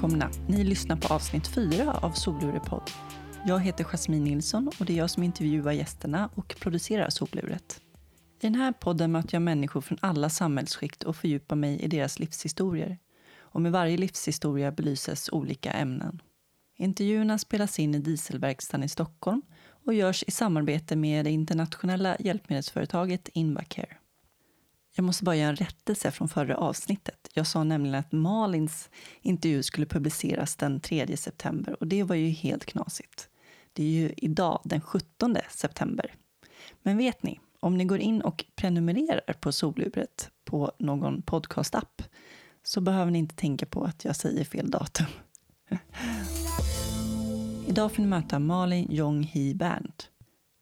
Välkomna! Ni lyssnar på avsnitt 4 av Solurepodd. Jag heter Jasmine Nilsson och det är jag som intervjuar gästerna och producerar Soluret. I den här podden möter jag människor från alla samhällsskikt och fördjupar mig i deras livshistorier. Och med varje livshistoria belyses olika ämnen. Intervjuerna spelas in i Dieselverkstaden i Stockholm och görs i samarbete med det internationella hjälpmedelsföretaget Invacare. Jag måste bara göra en rättelse från förra avsnittet. Jag sa nämligen att Malins intervju skulle publiceras den 3 september och det var ju helt knasigt. Det är ju idag, den 17 september. Men vet ni, om ni går in och prenumererar på Solubret på någon podcastapp så behöver ni inte tänka på att jag säger fel datum. Idag får ni möta Malin Jong Hee Berndt.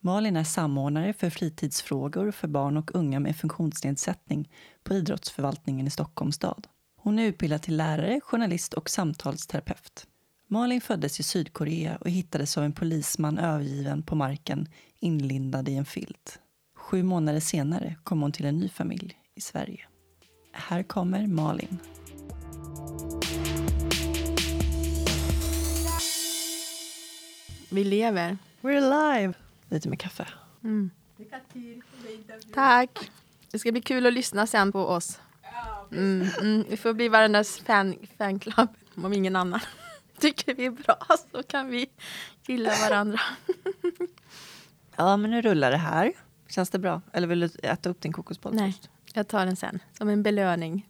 Malin är samordnare för fritidsfrågor för barn och unga med funktionsnedsättning på idrottsförvaltningen i Stockholms stad. Hon är utbildad till lärare, journalist och samtalsterapeut. Malin föddes i Sydkorea och hittades av en polisman övergiven på marken inlindad i en filt. Sju månader senare kom hon till en ny familj i Sverige. Här kommer Malin. Vi lever. We're alive! Lite med kaffe. Mm. Tack. Det ska bli kul att lyssna sen på oss. Mm, mm. Vi får bli varandras fan, fanclub om ingen annan tycker vi är bra så kan vi gilla varandra. ja, men nu rullar det här. Känns det bra? Eller vill du äta upp din kokosboll Nej, jag tar den sen som en belöning.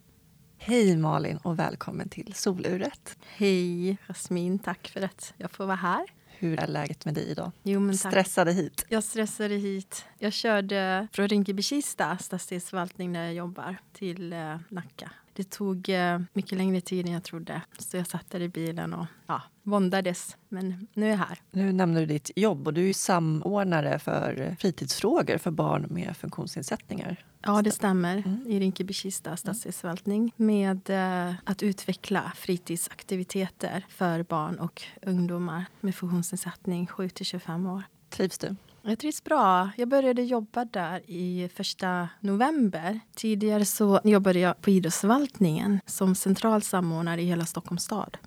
Hej Malin och välkommen till Soluret. Hej Jasmin, tack för att jag får vara här. Hur är läget med dig idag? Jo, men stressade hit? Jag stressade hit. Jag körde från Rinkeby-Kista stadsdelsförvaltning där jag jobbar till eh, Nacka. Det tog eh, mycket längre tid än jag trodde. Så jag satt där i bilen och ja, våndades. Men nu är jag här. Nu nämner du ditt jobb och du är samordnare för fritidsfrågor för barn med funktionsnedsättningar. Ja, det stämmer. Mm. I Rinkeby-Kista stadsdelsförvaltning med eh, att utveckla fritidsaktiviteter för barn och ungdomar med funktionsnedsättning 7 till 25 år. Trivs du? Jag trivs bra. Jag började jobba där i första november. Tidigare så jobbade jag på idrottsförvaltningen som central samordnare i hela Stockholms stad.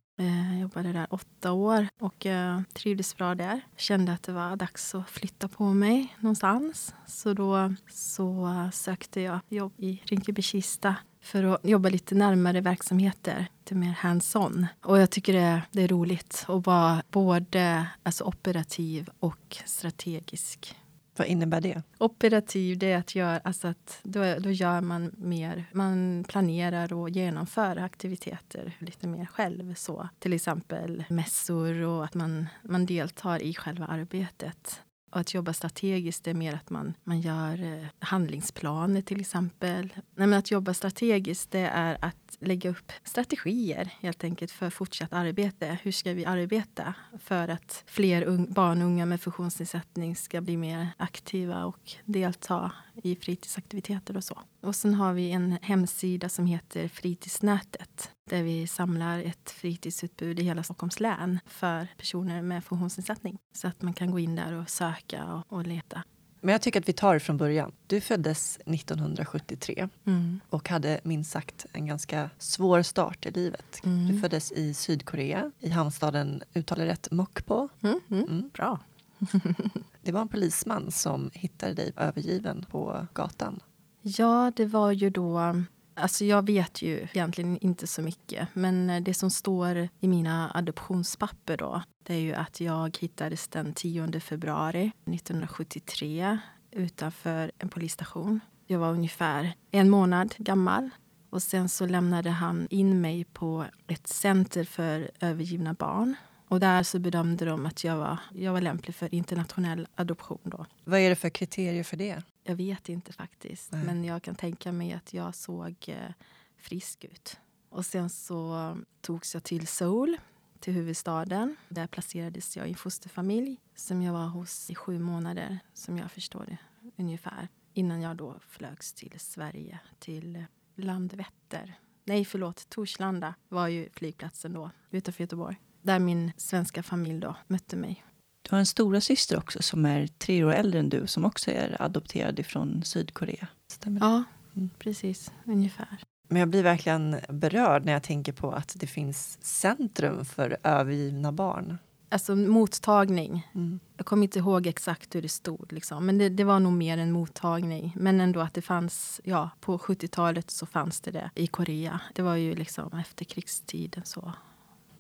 Jag jobbade där åtta år och eh, trivdes bra där. Kände att det var dags att flytta på mig någonstans. Så då så sökte jag jobb i Rinkeby-Kista för att jobba lite närmare verksamheter, lite mer hands-on. Och jag tycker det, det, är roligt att vara både alltså operativ och strategisk. Vad innebär det? Operativ det är att, göra, alltså att då, då gör man mer. Man planerar och genomför aktiviteter lite mer själv. Så. Till exempel mässor och att man, man deltar i själva arbetet. Och att jobba strategiskt är mer att man, man gör eh, handlingsplaner till exempel. Nej, men att jobba strategiskt det är att lägga upp strategier helt enkelt för fortsatt arbete. Hur ska vi arbeta för att fler barn och unga med funktionsnedsättning ska bli mer aktiva och delta i fritidsaktiviteter och så. Och sen har vi en hemsida som heter Fritidsnätet där vi samlar ett fritidsutbud i hela Stockholms län för personer med funktionsnedsättning. Så att man kan gå in där och söka och, och leta. Men jag tycker att vi tar det från början. Du föddes 1973 mm. och hade minst sagt en ganska svår start i livet. Mm. Du föddes i Sydkorea, i hamnstaden, uttalar rätt, Mokpo. Mm, mm. mm. Bra. det var en polisman som hittade dig övergiven på gatan. Ja, det var ju då Alltså jag vet ju egentligen inte så mycket. Men eh, det som står i mina adoptionspapper då, det är ju att jag hittades den 10 februari 1973 utanför en polisstation. Jag var ungefär en månad gammal. Och sen så lämnade han in mig på ett center för övergivna barn. Och där så bedömde de att jag var, jag var lämplig för internationell adoption. Då. Vad är det för kriterier för det? Jag vet inte faktiskt. Nej. Men jag kan tänka mig att jag såg eh, frisk ut. Och sen så togs jag till Seoul, till huvudstaden. Där placerades jag i en fosterfamilj som jag var hos i sju månader, som jag förstår det ungefär. Innan jag då flögs till Sverige, till Landvetter. Nej, förlåt, Torslanda var ju flygplatsen då, utanför Göteborg. Där min svenska familj då mötte mig. Du har en stora syster också som är tre år äldre än du som också är adopterad från Sydkorea. Stämmer Ja, mm. precis. Ungefär. Men jag blir verkligen berörd när jag tänker på att det finns centrum för övergivna barn. Alltså mottagning. Mm. Jag kommer inte ihåg exakt hur det stod. Liksom. Men det, det, var nog mer en mottagning. Men ändå att det fanns, ja, på 70-talet så fanns det det i Korea. Det var ju liksom efter krigstiden så.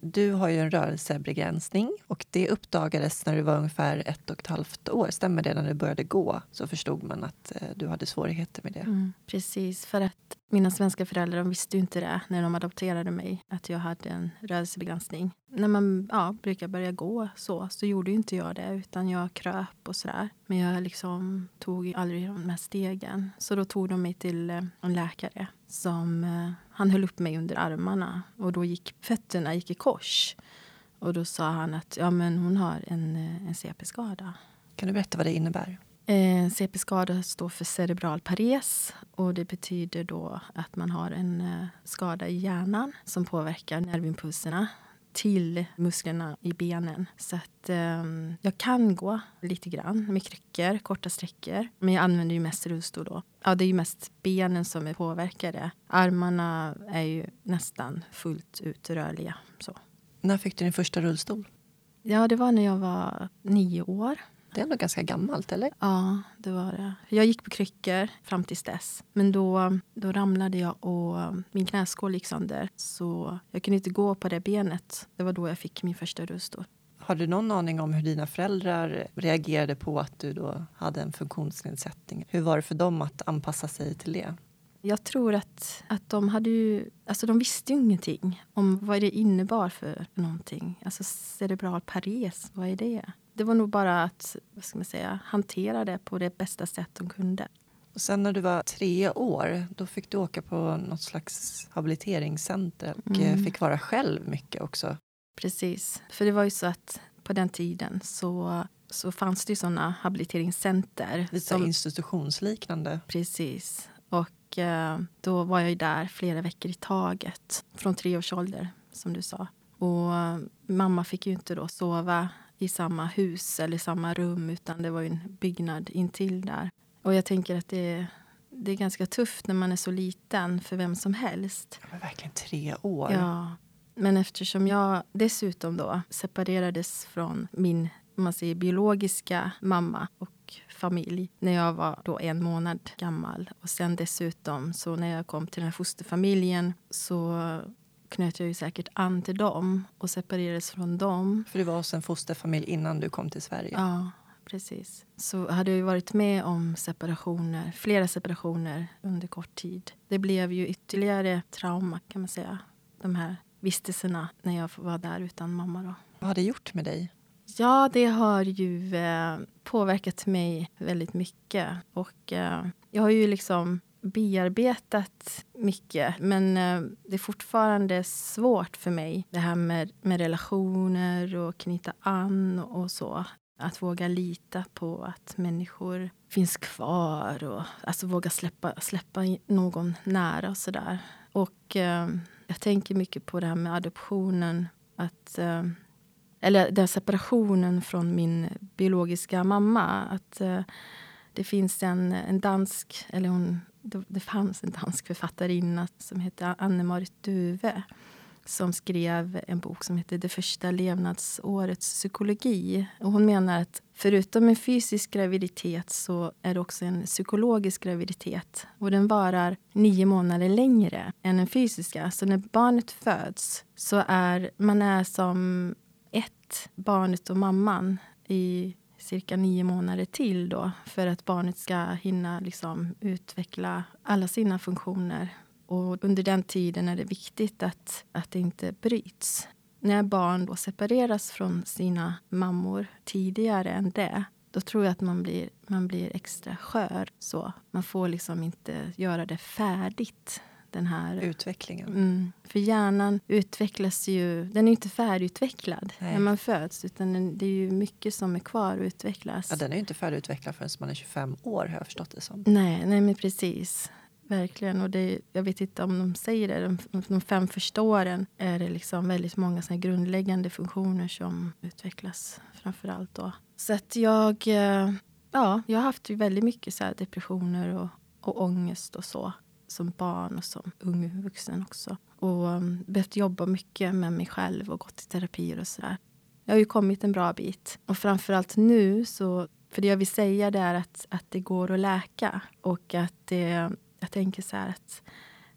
Du har ju en rörelsebegränsning och det uppdagades när du var ungefär ett och ett halvt år. Stämmer det? När du började gå så förstod man att eh, du hade svårigheter med det. Mm, precis, för att mina svenska föräldrar visste ju inte det när de adopterade mig, att jag hade en rörelsebegränsning. När man ja, brukar börja gå så, så gjorde inte jag det, utan jag kröp och sådär. Men jag liksom tog aldrig de här stegen. Så då tog de mig till eh, en läkare som eh, han höll upp mig under armarna och då gick fötterna gick i kors. Och då sa han att ja, men hon har en, eh, en CP-skada. Kan du berätta vad det innebär? Eh, CP-skada står för cerebral pares och det betyder då att man har en eh, skada i hjärnan som påverkar nervimpulserna till musklerna i benen. Så att eh, jag kan gå lite grann med kryckor, korta sträckor. Men jag använder ju mest rullstol då. Ja, det är ju mest benen som är påverkade. Armarna är ju nästan fullt ut rörliga. Så. När fick du din första rullstol? Ja, det var när jag var nio år. Det är ändå ganska gammalt, eller? Ja, det var det. Jag gick på kryckor fram tills dess. Men då, då ramlade jag och min knäskål gick sönder. Så jag kunde inte gå på det benet. Det var då jag fick min första rullstol. Har du någon aning om hur dina föräldrar reagerade på att du då hade en funktionsnedsättning? Hur var det för dem att anpassa sig till det? Jag tror att, att de hade ju... Alltså de visste ju ingenting om vad det innebar för någonting. Alltså cerebral pares, vad är det? Det var nog bara att vad ska man säga, hantera det på det bästa sätt de kunde. Och sen när du var tre år, då fick du åka på något slags habiliteringscenter och eh, mm. fick vara själv mycket också. Precis, för det var ju så att på den tiden så, så fanns det ju såna habiliteringscenter. Lite som, institutionsliknande. Precis. Och eh, då var jag ju där flera veckor i taget, från tre års ålder, som du sa. Och eh, mamma fick ju inte då sova i samma hus eller samma rum utan det var en byggnad intill där. Och jag tänker att det, det är ganska tufft när man är så liten för vem som helst. Ja, verkligen tre år. Ja. Men eftersom jag dessutom då separerades från min man säger, biologiska mamma och familj när jag var då en månad gammal. Och sen dessutom, så när jag kom till den här fosterfamiljen så knöt jag ju säkert an till dem och separerades från dem. För du var hos en fosterfamilj innan du kom till Sverige? Ja, precis. Så hade jag varit med om separationer, flera separationer under kort tid. Det blev ju ytterligare trauma kan man säga. De här vistelserna när jag var där utan mamma. Då. Vad har det gjort med dig? Ja, det har ju eh, påverkat mig väldigt mycket. Och eh, jag har ju liksom bearbetat mycket. Men eh, det är fortfarande svårt för mig, det här med, med relationer och knyta an och så. Att våga lita på att människor finns kvar och alltså våga släppa, släppa någon nära och sådär. Och eh, jag tänker mycket på det här med adoptionen. Att, eh, eller den separationen från min biologiska mamma. Att eh, det finns en, en dansk, eller hon det fanns en dansk författarinna som hette Anne-Marit Duve som skrev en bok som heter Det första levnadsårets psykologi. Och hon menar att förutom en fysisk graviditet så är det också en psykologisk graviditet. Och den varar nio månader längre än den fysiska. Så när barnet föds så är man är som ett, barnet och mamman, i cirka nio månader till då för att barnet ska hinna liksom utveckla alla sina funktioner. Och under den tiden är det viktigt att, att det inte bryts. När barn då separeras från sina mammor tidigare än det då tror jag att man blir, man blir extra skör. Så man får liksom inte göra det färdigt den här utvecklingen. Mm, för hjärnan utvecklas ju, den är inte färdigutvecklad nej. när man föds. Utan det är ju mycket som är kvar att utvecklas. Ja, den är inte färdigutvecklad förrän man är 25 år har jag förstått det som. Nej, nej men precis. Verkligen. Och det, jag vet inte om de säger det. De, de fem första åren är det liksom väldigt många såna grundläggande funktioner som utvecklas framför allt då. Så att jag, eh, ja, jag har haft väldigt mycket så depressioner och, och ångest och så som barn och som ung vuxen också. Och um, behövt jobba mycket med mig själv och gått i terapier och sådär. Jag har ju kommit en bra bit. Och framförallt nu så, för det jag vill säga det är att, att det går att läka. Och att det, jag tänker så här att,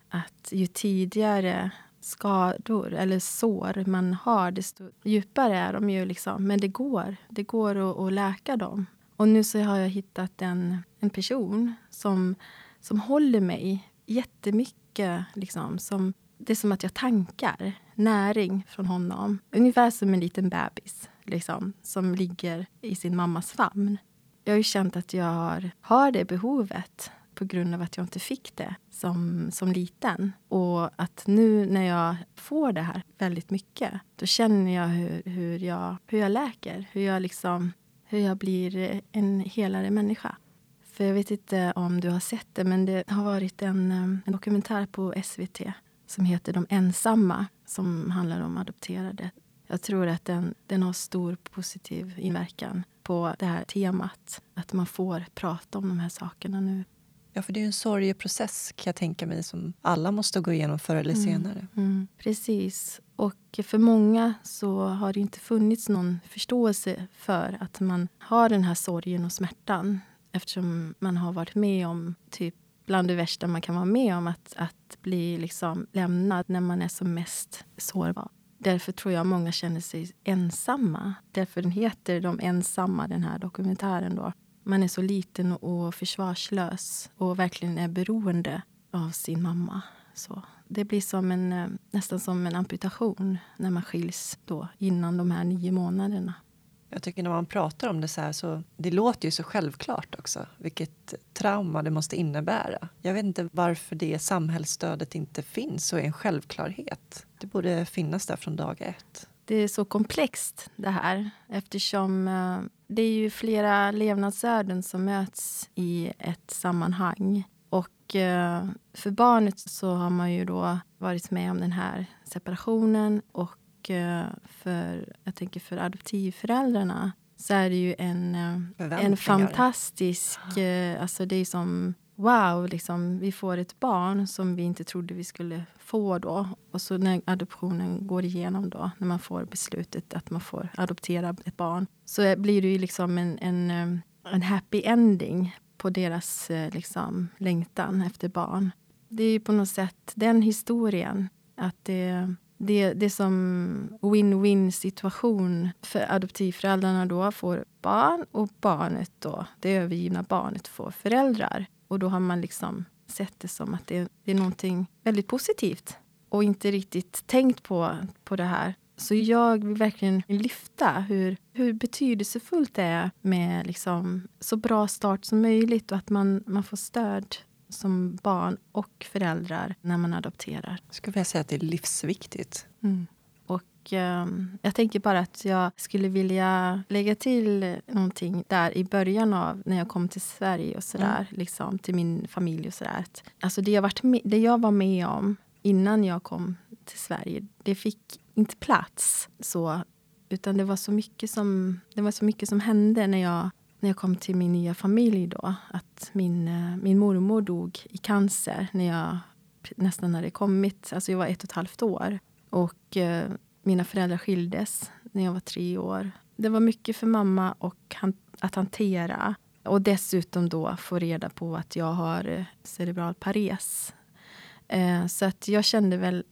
att ju tidigare skador eller sår man har, desto djupare är de ju. Liksom. Men det går. Det går att, att läka dem. Och nu så har jag hittat en, en person som, som håller mig jättemycket. Liksom, som, det är som att jag tankar näring från honom. Ungefär som en liten bebis liksom, som ligger i sin mammas famn. Jag har ju känt att jag har, har det behovet på grund av att jag inte fick det som, som liten. Och att nu när jag får det här väldigt mycket, då känner jag hur, hur, jag, hur jag läker. Hur jag, liksom, hur jag blir en helare människa. För jag vet inte om du har sett det, men det har varit en, en dokumentär på SVT som heter De ensamma, som handlar om adopterade. Jag tror att den, den har stor positiv inverkan på det här temat. Att man får prata om de här sakerna nu. Ja, för det är en sorgeprocess kan jag tänka mig som alla måste gå igenom förr eller mm. senare. Mm, mm, precis. Och för många så har det inte funnits någon förståelse för att man har den här sorgen och smärtan eftersom man har varit med om typ bland det värsta man kan vara med om att, att bli liksom lämnad när man är som mest sårbar. Därför tror jag många känner sig ensamma. Därför den heter De ensamma, den här dokumentären. Då man är så liten och försvarslös och verkligen är beroende av sin mamma. Så det blir som en, eh, nästan som en amputation när man skiljs då, innan de här nio månaderna. Jag tycker när man pratar om det så här så det låter ju så självklart också vilket trauma det måste innebära. Jag vet inte varför det samhällsstödet inte finns och är en självklarhet. Det borde finnas där från dag ett. Det är så komplext det här eftersom eh, det är ju flera levnadsöden som möts i ett sammanhang. Och eh, för barnet så har man ju då varit med om den här separationen och eh, för, jag tänker för adoptivföräldrarna så är det ju en, en fantastisk... Alltså det är som wow, liksom, vi får ett barn som vi inte trodde vi skulle få då. Och så när adoptionen går igenom då, när man får beslutet att man får adoptera ett barn, så blir det ju liksom en, en, eh, en happy ending på deras eh, liksom, längtan efter barn. Det är ju på något sätt den historien. Att det, det, det är som win-win situation. För adoptivföräldrarna då får barn och barnet då, det övergivna barnet får föräldrar. Och då har man liksom sett det som att det, det är någonting väldigt positivt och inte riktigt tänkt på, på det här. Så jag vill verkligen lyfta hur, hur betydelsefullt det är med liksom så bra start som möjligt och att man, man får stöd som barn och föräldrar när man adopterar. Jag skulle vilja säga att det är livsviktigt. Mm. Och eh, jag tänker bara att jag skulle vilja lägga till någonting där i början av när jag kom till Sverige och sådär, mm. liksom, till min familj och sådär. Alltså det jag, varit med, det jag var med om innan jag kom till Sverige, det fick inte plats så. Utan det var så mycket som, det var så mycket som hände när jag, när jag kom till min nya familj då. Att min, eh, min mormor dog i cancer när jag nästan hade kommit. Alltså jag var ett och ett halvt år. Och eh, mina föräldrar skildes när jag var tre år. Det var mycket för mamma och han, att hantera. Och dessutom då få reda på att jag har eh, cerebral pares. Eh, så att jag kände väl,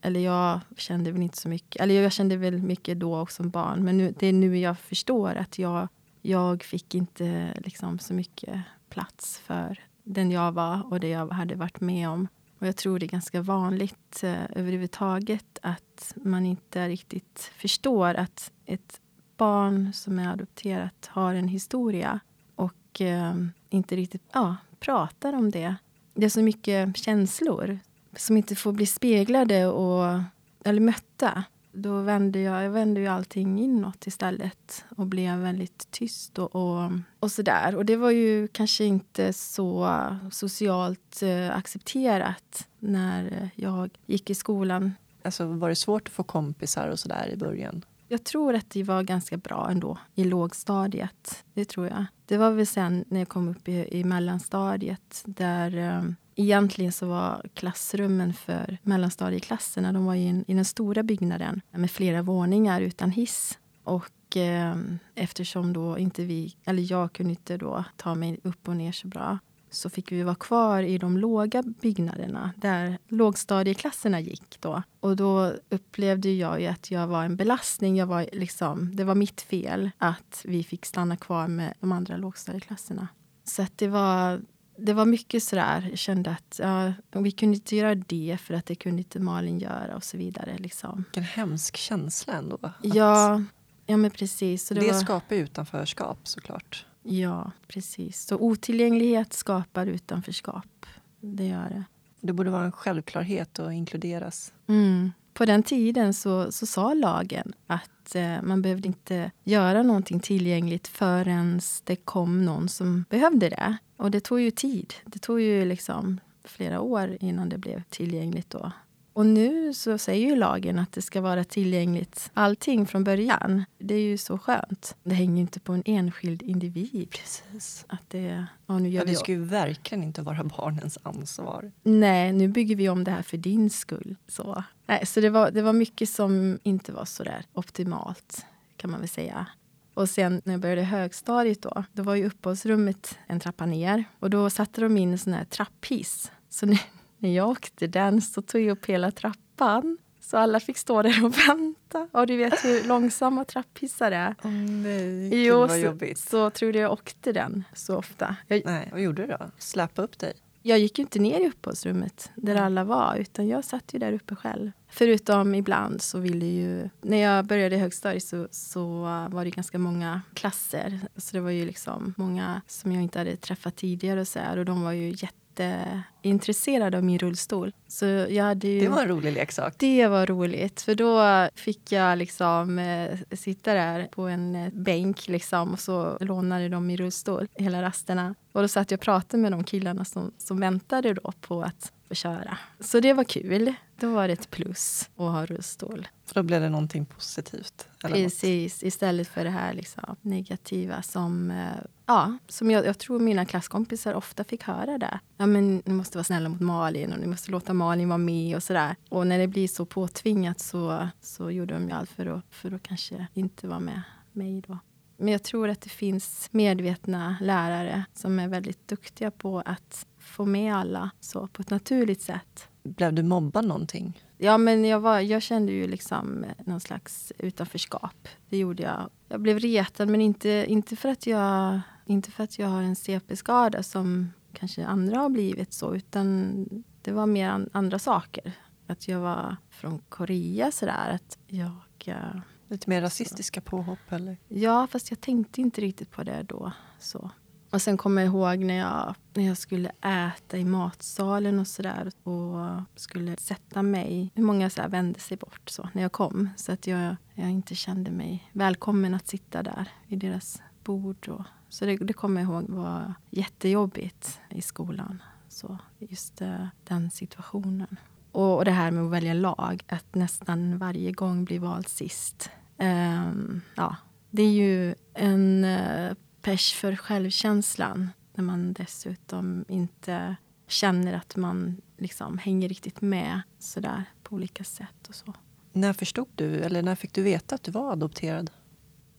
eller jag kände väl inte så mycket, eller jag kände väl mycket då och som barn. Men nu, det är nu jag förstår att jag, jag fick inte liksom så mycket plats för den jag var och det jag hade varit med om. Och jag tror det är ganska vanligt eh, överhuvudtaget att man inte riktigt förstår att ett barn som är adopterat har en historia och eh, inte riktigt ja, pratar om det. Det är så mycket känslor som inte får bli speglade och, eller mötta då vände jag, jag vände ju allting inåt istället och blev väldigt tyst och, och, och sådär. Och det var ju kanske inte så socialt eh, accepterat när jag gick i skolan. Alltså, var det svårt att få kompisar och sådär i början? Jag tror att det var ganska bra ändå i lågstadiet. Det tror jag. Det var väl sen när jag kom upp i, i mellanstadiet där, eh, Egentligen så var klassrummen för mellanstadieklasserna de var i, en, i den stora byggnaden med flera våningar utan hiss. Och eh, eftersom då inte vi, eller jag kunde inte då ta mig upp och ner så bra så fick vi vara kvar i de låga byggnaderna där lågstadieklasserna gick. Då. Och då upplevde jag ju att jag var en belastning. Jag var liksom, det var mitt fel att vi fick stanna kvar med de andra lågstadieklasserna. Så att det var, det var mycket sådär. Jag kände att ja, vi kunde inte göra det för att det kunde inte Malin göra och så vidare. Liksom. Vilken hemsk känsla ändå. Ja, ja men precis. Så det, det var... skapar utanförskap såklart. Ja, precis. Så otillgänglighet skapar utanförskap. Det gör det. Det borde vara en självklarhet att inkluderas. Mm. På den tiden så, så sa lagen att eh, man behövde inte göra någonting tillgängligt förrän det kom någon som behövde det. Och det tog ju tid. Det tog ju liksom flera år innan det blev tillgängligt. Då. Och nu så säger ju lagen att det ska vara tillgängligt allting från början. Det är ju så skönt. Det hänger ju inte på en enskild individ. Precis. Att det, ja, nu gör ja, det ska ju verkligen inte vara barnens ansvar. Nej, nu bygger vi om det här för din skull. Så, Nej, så det, var, det var mycket som inte var så där optimalt, kan man väl säga. Och sen när jag började högstadiet då, då var ju uppehållsrummet en trappa ner. Och då satte de in en sån här trapphiss. Så nu, när jag åkte den så tog jag upp hela trappan. Så alla fick stå där och vänta. Och du vet hur långsamma trapphissar är. Oh, nej, jo, vad jobbigt. Så, så tror du jag åkte den så ofta. Jag, nej, vad gjorde du då? Släpa upp dig? Jag gick ju inte ner i uppehållsrummet där alla var, utan jag satt ju där uppe själv. Förutom ibland så ville ju... När jag började i högstadiet så, så var det ganska många klasser. Så det var ju liksom många som jag inte hade träffat tidigare och så här, Och de var ju jätte jätteintresserad av min rullstol. Så jag hade ju, det var en rolig leksak. Det var roligt, för då fick jag liksom eh, sitta där på en eh, bänk liksom, och så lånade de min rullstol hela rasterna. Och då satt jag och pratade med de killarna som, som väntade då på att få köra. Så det var kul. Då var det ett plus att ha rullstol. För då blev det någonting positivt? Precis, något. istället för det här liksom, negativa som, eh, ja, som jag, jag, tror mina klasskompisar ofta fick höra det. Ja, men ni måste vara snälla mot Malin och ni måste låta Malin vara med och sådär. Och när det blir så påtvingat så, så gjorde de ju allt för att, för att kanske inte vara med mig då. Men jag tror att det finns medvetna lärare som är väldigt duktiga på att få med alla så på ett naturligt sätt. Blev du mobbad någonting? Ja, men jag, var, jag kände ju liksom någon slags utanförskap. Det gjorde jag. Jag blev retad, men inte, inte, för, att jag, inte för att jag har en CP-skada som kanske andra har blivit så, utan det var mer an, andra saker. Att jag var från Korea sådär. Att jag... Eh, Lite mer rasistiska påhopp eller? Ja, fast jag tänkte inte riktigt på det då. Så. Och sen kommer jag ihåg när jag, när jag skulle äta i matsalen och sådär och skulle sätta mig. Hur många så vände sig bort så när jag kom. Så att jag, jag inte kände mig välkommen att sitta där vid deras bord. Och, så det, det kommer jag ihåg var jättejobbigt i skolan. Så just uh, den situationen. Och, och, det här med att välja lag, att nästan varje gång bli vald sist. Um, ja, det är ju en uh, pers för självkänslan när man dessutom inte känner att man liksom hänger riktigt med sådär på olika sätt. och så. När förstod du, eller när fick du veta att du var adopterad?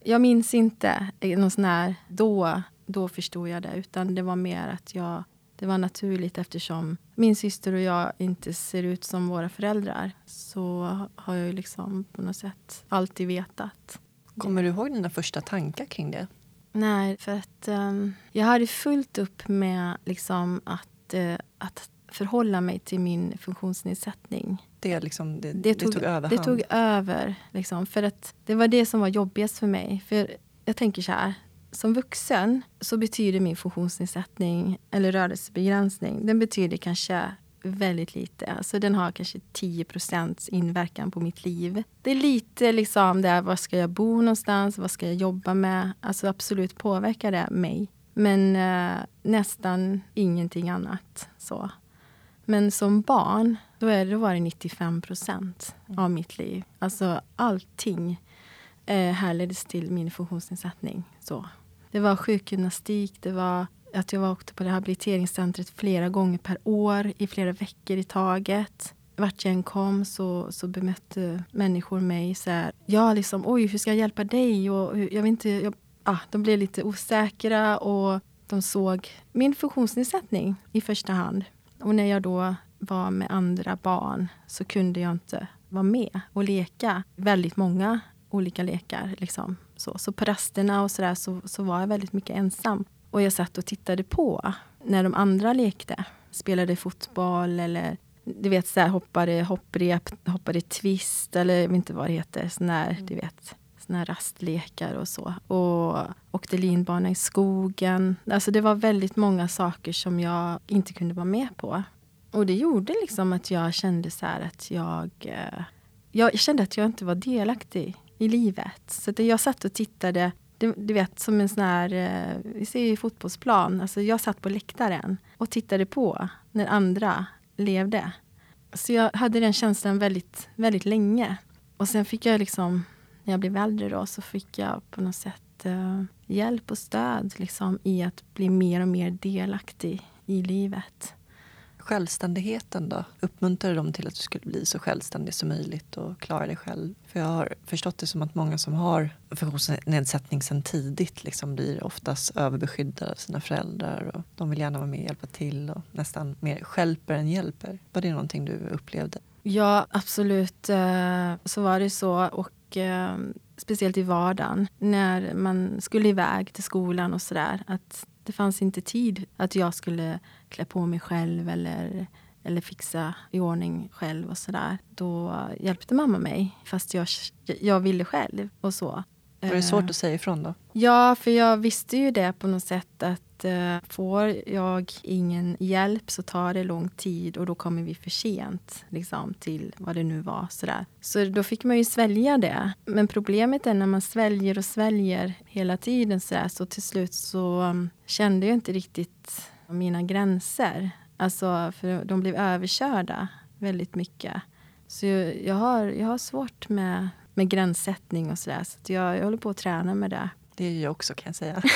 Jag minns inte någon sån här, då, då förstod jag det. Utan det var mer att jag, det var naturligt eftersom min syster och jag inte ser ut som våra föräldrar. Så har jag liksom på något sätt alltid vetat. Kommer du ihåg dina första tankar kring det? Nej, för att um, jag hade fullt upp med liksom att, uh, att förhålla mig till min funktionsnedsättning. Det, liksom, det, det, tog, det tog överhand? Det tog över. Liksom, för att det var det som var jobbigast för mig. För jag tänker så här, som vuxen så betyder min funktionsnedsättning eller rörelsebegränsning, den betyder kanske väldigt lite. Alltså den har kanske 10% inverkan på mitt liv. Det är lite liksom där, var ska jag bo någonstans? Vad ska jag jobba med? Alltså absolut påverkar det mig. Men eh, nästan ingenting annat. så. Men som barn, då, är det, var det 95 procent av mitt liv. Alltså allting eh, härleddes till min funktionsnedsättning. Så. Det var sjukgymnastik, det var att jag åkte på rehabiliteringscentret flera gånger per år i flera veckor i taget. Vart jag än kom så, så bemötte människor mig så här. Ja, liksom, oj, hur ska jag hjälpa dig? Och jag vet inte, jag, ah, de blev lite osäkra och de såg min funktionsnedsättning i första hand. Och när jag då var med andra barn så kunde jag inte vara med och leka väldigt många olika lekar. Liksom. Så, så på rasterna och så, där, så, så var jag väldigt mycket ensam. Och jag satt och tittade på när de andra lekte. Spelade fotboll eller du vet, så här, hoppade hopprep, hoppade twist eller jag vet inte vad det heter. Sån där, mm. du vet, såna här rastlekar och så. Och åkte linbana i skogen. Alltså det var väldigt många saker som jag inte kunde vara med på. Och det gjorde liksom att jag kände så att jag... Eh, jag kände att jag inte var delaktig i livet. Så att jag satt och tittade, du, du vet som en sån här, eh, vi ser ju fotbollsplan, alltså jag satt på läktaren och tittade på när andra levde. Så jag hade den känslan väldigt, väldigt länge. Och sen fick jag liksom, när jag blev äldre då, så fick jag på något sätt uh, hjälp och stöd liksom, i att bli mer och mer delaktig i livet. Självständigheten då? Uppmuntrade de till att du skulle bli så självständig som möjligt och klara dig själv? För jag har förstått det som att många som har funktionsnedsättning sedan tidigt liksom blir oftast överbeskyddade av sina föräldrar och de vill gärna vara med och hjälpa till och nästan mer skälper än hjälper. Var det någonting du upplevde? Ja, absolut. Eh, så var det så. Och eh, speciellt i vardagen när man skulle iväg till skolan och sådär. Att det fanns inte tid att jag skulle klä på mig själv eller, eller fixa i ordning själv och sådär. Då hjälpte mamma mig, fast jag, jag ville själv och så. Var det svårt att säga ifrån då? Ja, för jag visste ju det på något sätt att uh, får jag ingen hjälp så tar det lång tid och då kommer vi för sent liksom, till vad det nu var. Sådär. Så då fick man ju svälja det. Men problemet är när man sväljer och sväljer hela tiden sådär, så till slut så um, kände jag inte riktigt mina gränser. Alltså, för de blev överkörda väldigt mycket. Så jag, jag har, jag har svårt med, med gränssättning och sådär. Så, så jag, jag håller på att träna med det. Det är jag också kan jag säga.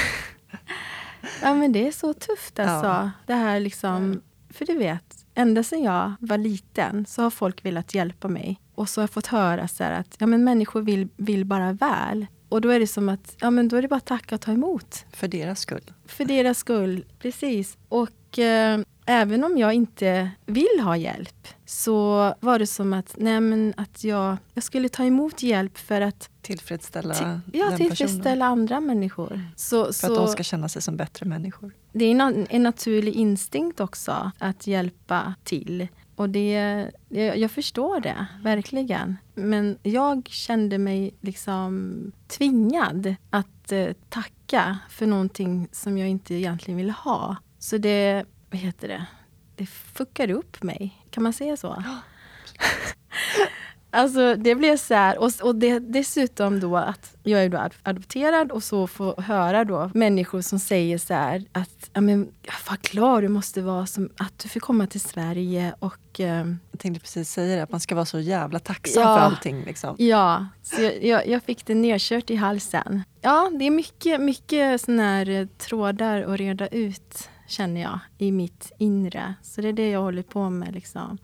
Ja, men det är så tufft alltså. Ja. Det här liksom, för du vet, ända sedan jag var liten så har folk velat hjälpa mig. Och så har jag fått höra så att ja, men människor vill, vill bara väl. Och då är det som att ja, men då är det bara att tacka och ta emot. För deras skull. För deras skull, precis. Och eh, även om jag inte vill ha hjälp så var det som att, nej, men att jag, jag skulle ta emot hjälp för att tillfredsställa till, ja, tillfredsställa personen. andra människor. Så, för så, att de ska känna sig som bättre människor. Det är en, en naturlig instinkt också att hjälpa till. Och det, jag förstår det, verkligen. Men jag kände mig liksom tvingad att eh, tacka för någonting som jag inte egentligen ville ha. Så det, vad heter det, det fuckade upp mig. Kan man säga så? Alltså det blev så här, och, och det, dessutom då att jag är då adopterad och så får höra då människor som säger så här att ja, men, vad glad du måste vara som, att du fick komma till Sverige och... Eh, jag tänkte precis säga det, att man ska vara så jävla tacksam ja, för allting. Liksom. Ja, så jag, jag, jag, fick det nedkört i halsen. Ja, det är mycket, mycket såna här trådar att reda ut känner jag i mitt inre. Så det är det jag håller på med. Liksom.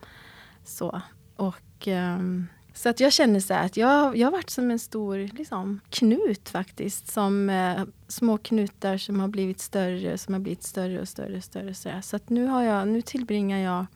Så. Och... Um, så att jag känner så att jag, jag har varit som en stor liksom, knut faktiskt. Som eh, små knutar som har blivit större, som har blivit större och större. och större så, så att nu, har jag, nu tillbringar jag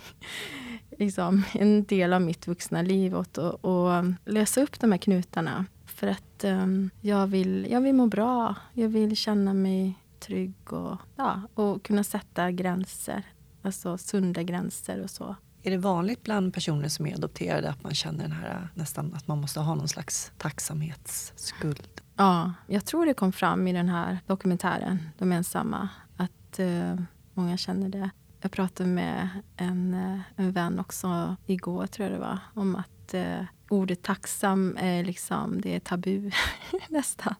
liksom, en del av mitt vuxna liv åt att och lösa upp de här knutarna. För att um, jag, vill, jag vill må bra. Jag vill känna mig trygg och, ja, och kunna sätta gränser. Alltså sunda gränser och så. Är det vanligt bland personer som är adopterade att man känner den här nästan att man måste ha någon slags tacksamhetsskuld? Ja, jag tror det kom fram i den här dokumentären, De ensamma, att uh, många känner det. Jag pratade med en, uh, en vän också igår, tror jag det var, om att uh, ordet tacksam är liksom, det är tabu nästan.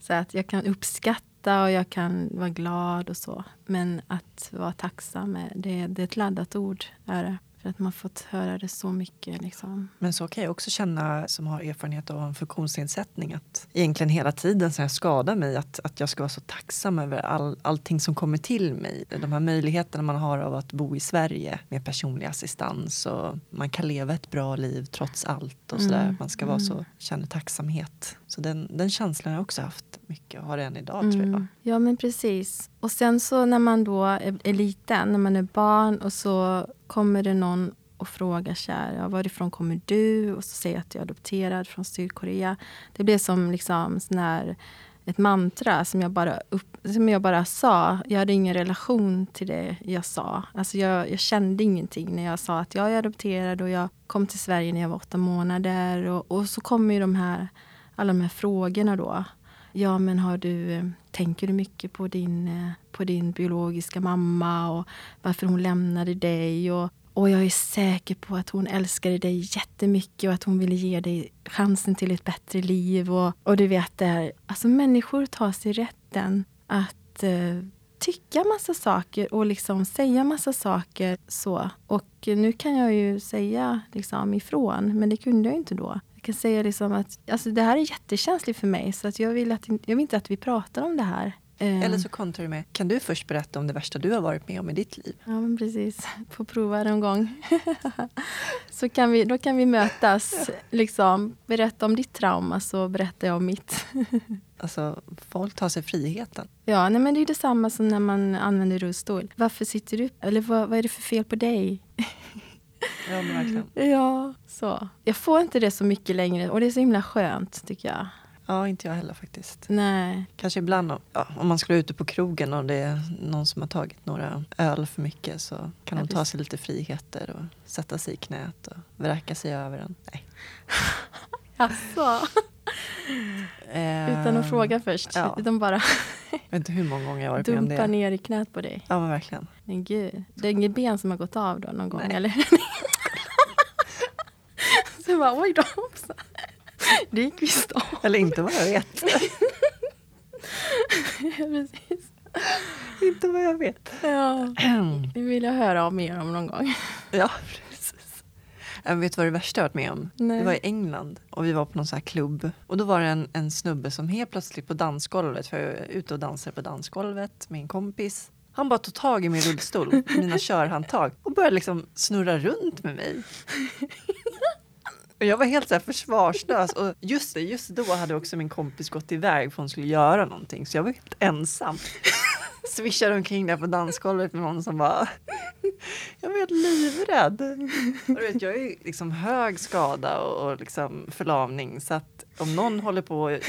Så att jag kan uppskatta skratta och jag kan vara glad och så. Men att vara tacksam, det, det är ett laddat ord. Är det. För att man fått höra det så mycket. Liksom. Men så kan jag också känna som har erfarenhet av en funktionsnedsättning att egentligen hela tiden sen jag skadar mig att, att jag ska vara så tacksam över all, allting som kommer till mig. De här möjligheterna man har av att bo i Sverige med personlig assistans och man kan leva ett bra liv trots allt och sådär. Mm. Man ska vara så, Mm. känna tacksamhet. Så den, den känslan har jag också haft mycket och har än idag tror jag. Mm. Ja, men precis. Och sen så när man då är, är liten, när man är barn och så kommer det någon och frågar så ja, varifrån kommer du? Och så säger jag att jag är adopterad från Sydkorea. Det blev som liksom sån här, ett mantra som jag, bara upp, som jag bara sa. Jag hade ingen relation till det jag sa. Alltså jag, jag kände ingenting när jag sa att jag är adopterad och jag kom till Sverige när jag var åtta månader. Och, och så kommer ju de här, alla de här frågorna då. Ja, men har du, eh, tänker du mycket på din, eh, på din biologiska mamma och varför hon lämnade dig? Och, och jag är säker på att hon älskade dig jättemycket och att hon ville ge dig chansen till ett bättre liv. Och, och du vet, det här, alltså människor tar sig rätten att eh, tycka massa saker och liksom säga massa saker. så. Och nu kan jag ju säga liksom ifrån, men det kunde jag inte då. Jag kan säga liksom att alltså det här är jättekänsligt för mig så att jag, vill att, jag vill inte att vi pratar om det här. Eh, Eller så kontrar du med, kan du först berätta om det värsta du har varit med om i ditt liv? Ja, men precis. Få prova en gång. så kan vi, då kan vi mötas. Liksom, berätta om ditt trauma, så berättar jag om mitt. Alltså, folk tar sig friheten. ja, nej, men det är detsamma som när man använder rullstol. Varför sitter du? Eller vad, vad är det för fel på dig? Ja, men verkligen. Ja, så. Jag får inte det så mycket längre och det är så himla skönt, tycker jag. Ja, inte jag heller faktiskt. Nej. Kanske ibland om- ja, om man skulle ute på krogen och det är någon som har tagit några öl för mycket så kan Ja, de ta sig lite friheter och sätta sig i knät och vräka sig över en. Nej. Alltså. Eh, Utan att fråga först. ja. De bara Jag vet inte hur många gånger jag varit med om dumpar det. ner i knät på dig. Ja, men verkligen. Men gud, det är inget ben som har gått av då någon gång? Nej. Eller? så jag bara, oj då. Det gick visst av. Eller inte vad jag vet. Precis. inte vad jag vet. Ja, det vill jag höra om mer om någon gång. ja. Jag vet vad det värsta jag varit med om? Nej. Det var i England och vi var på någon sån här klubb. Och då var det en, en snubbe som helt plötsligt på dansgolvet, för jag är ute och dansar på dansgolvet med en kompis. Han bara tog tag i min rullstol, mina körhandtag och började liksom snurra runt med mig. Och jag var helt så här försvarslös. Och just det, just då hade också min kompis gått iväg för hon skulle göra någonting. Så jag var helt ensam. Svischade omkring där på dansgolvet med någon som bara... Jag helt livrädd. Och du vet, jag är ju liksom hög skada och, och liksom förlamning. Så att om någon håller på att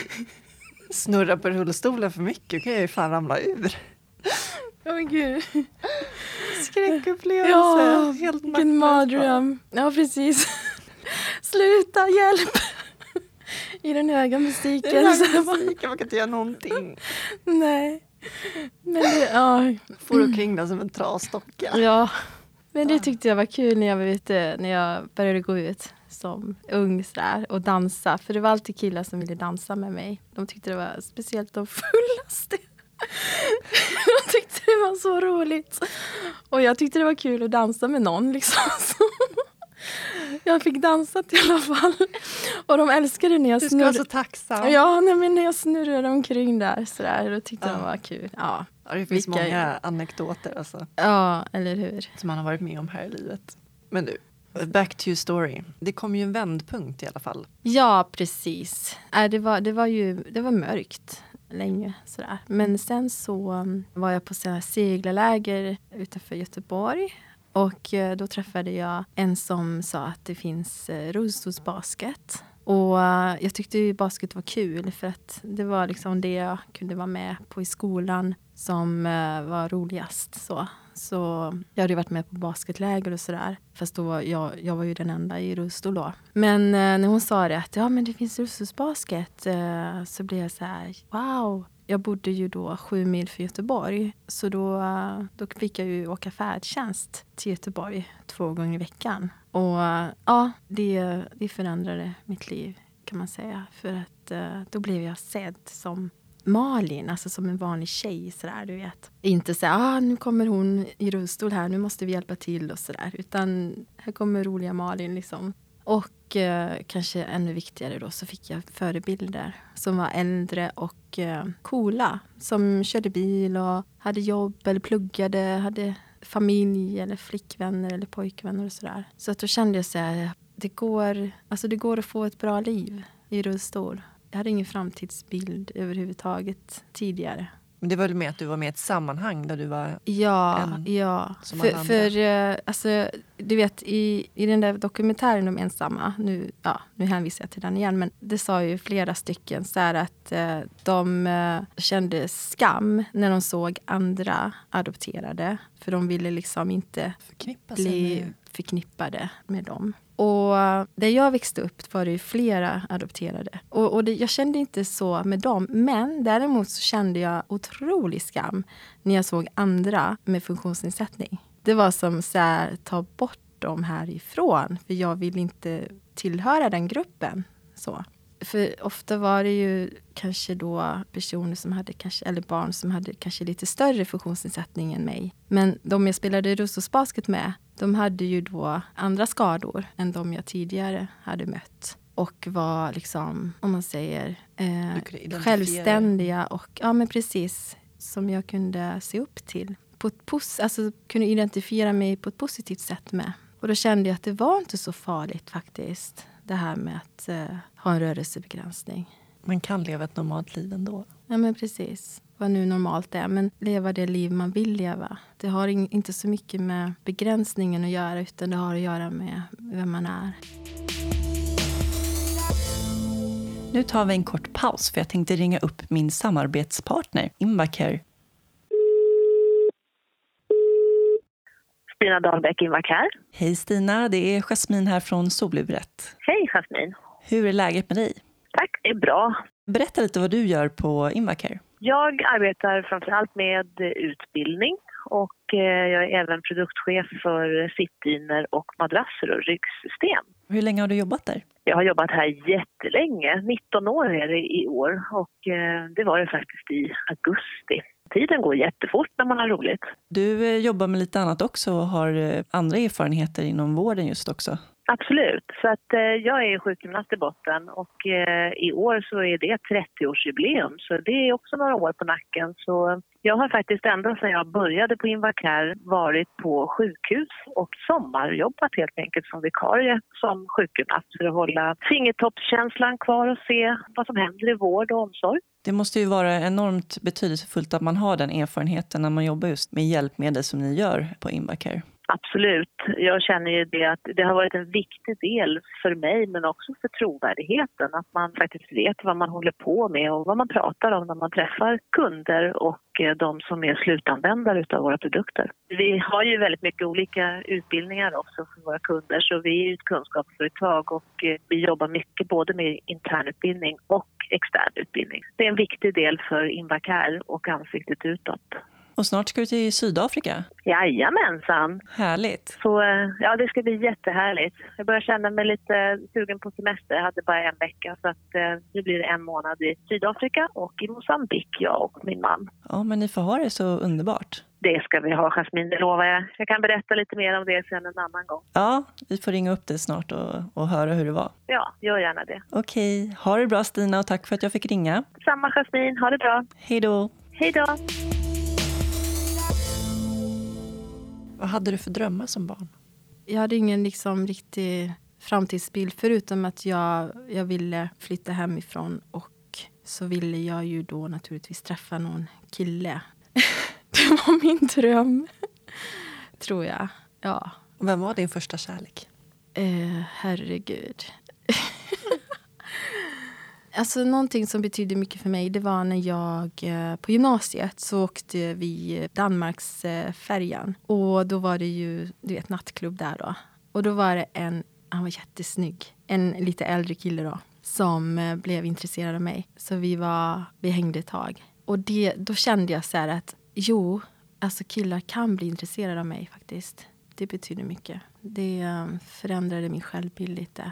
snurra på rullstolen för mycket kan jag ju fan ramla ur. Åh men gud. Skräckupplevelse. Ja, helt vilken mardröm. Ja, precis. Sluta, hjälp! I den höga musiken. är så hög bara, musik, man kan inte göra någonting. Nej. Men det, ja, For omkring där som en trasdocka. Ja, men det tyckte jag var kul när jag, ute, när jag började gå ut som ung sådär, och dansa. För det var alltid killar som ville dansa med mig. De tyckte det var speciellt de fullaste. De tyckte det var så roligt. Och jag tyckte det var kul att dansa med någon. Liksom. Jag fick dansa i alla fall. Och de älskade när jag Du ska vara snurrade. så tacksam. Ja, nej, men när jag snurrade omkring där sådär, då tyckte Ja. de det var kul. Ja, Ja, det finns Vilka- många anekdoter alltså, ja eller hur. som man har varit med om här i livet. Men du, back to your story. Det kom ju en vändpunkt i alla fall. Ja, precis. Äh, det, var, det var ju det var mörkt länge. Sådär. Men sen så um, var jag på seglarläger utanför Göteborg. Och eh, då träffade jag en som sa att det finns eh, rullstolsbasket. Och eh, jag tyckte ju basket var kul för att det var liksom det jag kunde vara med på i skolan som var roligast. Så. Så jag hade ju varit med på basketläger och sådär. Fast då var jag, jag var ju den enda i rullstol då. Men när hon sa det att ja, men det finns rullstolsbasket så blev jag så här wow. Jag bodde ju då sju mil från Göteborg. Så då, då fick jag ju åka färdtjänst till Göteborg två gånger i veckan. Och ja, det, det förändrade mitt liv kan man säga. För att eh, då blev jag sedd som Malin, alltså som en vanlig tjej. Sådär, du vet. Inte så ah, nu kommer hon i rullstol här, nu måste vi hjälpa till och sådär. Utan här kommer roliga Malin liksom. Och eh, kanske ännu viktigare då så fick jag förebilder som var äldre och eh, coola. Som körde bil och hade jobb eller pluggade, hade familj eller flickvänner eller pojkvänner och sådär. Så att då kände jag så här, det går, alltså det går att få ett bra liv i rullstol. Jag hade ingen framtidsbild överhuvudtaget tidigare. Men det var väl med att du var med i ett sammanhang där du var Ja, en, ja. För, för uh, alltså, du vet i, i den där dokumentären De ensamma, nu, ja, nu hänvisar jag till den igen, men det sa ju flera stycken så att uh, de uh, kände skam när de såg andra adopterade. För de ville liksom inte bli förknippade med dem. Och där jag växte upp var det flera adopterade. Och, och det, jag kände inte så med dem. Men däremot så kände jag otrolig skam när jag såg andra med funktionsnedsättning. Det var som så här, ta bort dem härifrån. För jag vill inte tillhöra den gruppen. Så. För ofta var det ju kanske då personer som hade, kanske, eller barn som hade kanske lite större funktionsnedsättning än mig. Men de jag spelade rullstolsbasket med, de hade ju då andra skador än de jag tidigare hade mött. Och var liksom, om man säger, eh, självständiga och, ja men precis, som jag kunde se upp till. På ett pos alltså kunde identifiera mig på ett positivt sätt med. Och då kände jag att det var inte så farligt faktiskt det här med att eh, ha en rörelsebegränsning. Man kan leva ett normalt liv ändå. Ja, men precis. Vad nu normalt är. Men leva det liv man vill leva. Det har in, inte så mycket med begränsningen att göra utan det har att göra med vem man är. Nu tar vi en kort paus för jag tänkte ringa upp min samarbetspartner Invacare. Stina Dahlbäck Invacare. Hej Stina, det är Jasmin här från Soluret. Hej Jasmin. Hur är läget med dig? Tack, det är bra. Berätta lite vad du gör på Invacare. Jag arbetar framförallt med utbildning och eh, jag är även produktchef för sittdyner och madrasser och ryggsystem. Hur länge har du jobbat där? Jag har jobbat här jättelänge, 19 år är det i år och eh, det var det faktiskt i augusti. Tiden går jättefort när man har roligt. Du eh, jobbar med lite annat också och har andra erfarenheter inom vården just också. Absolut. Så att, eh, jag är sjukgymnast i botten och eh, i år så är det 30-årsjubileum så det är också några år på nacken. Så jag har faktiskt ända sedan jag började på Invacare varit på sjukhus och sommarjobbat helt enkelt som vikarie som sjukgymnast för att hålla fingertoppskänslan kvar och se vad som händer i vård och omsorg. Det måste ju vara enormt betydelsefullt att man har den erfarenheten när man jobbar just med hjälpmedel som ni gör på Invacare. Absolut. Jag känner ju det att det har varit en viktig del för mig men också för trovärdigheten. Att man faktiskt vet vad man håller på med och vad man pratar om när man träffar kunder och eh, de som är slutanvändare av våra produkter. Vi har ju väldigt mycket olika utbildningar också för våra kunder så vi är ett kunskapsföretag och eh, vi jobbar mycket både med internutbildning och extern utbildning. Det är en viktig del för Invacare och ansiktet utåt. Och snart ska du till Sydafrika. Jajamensan. Härligt. Så eh, ja, det ska bli jättehärligt. Jag börjar känna mig lite sugen på semester. Jag hade bara en vecka så att eh, nu blir det en månad i Sydafrika och i Mosambik, jag och min man. Ja, men ni får ha det så underbart. Det ska vi ha, Jasmin, det lovar jag. Jag kan berätta lite mer om det sen en annan gång. Ja, vi får ringa upp dig snart och, och höra hur det var. Ja, gör gärna det. Okej, ha det bra Stina och tack för att jag fick ringa. Samma Jasmin, ha det bra. Hej då. Hej då. Vad hade du för drömmar som barn? Jag hade ingen liksom riktig framtidsbild förutom att jag, jag ville flytta hemifrån och så ville jag ju då naturligtvis träffa någon kille. det var min dröm, tror jag. Ja. Vem var din första kärlek? Eh, herregud. Alltså någonting som betydde mycket för mig det var när jag eh, på gymnasiet så åkte vi eh, Danmarksfärjan. Och då var det ju du vet, nattklubb där då. Och då var det en, han var jättesnygg, en lite äldre kille då som eh, blev intresserad av mig. Så vi, var, vi hängde ett tag. Och det, då kände jag så här att jo, alltså killar kan bli intresserade av mig faktiskt. Det betyder mycket. Det förändrade min självbild lite.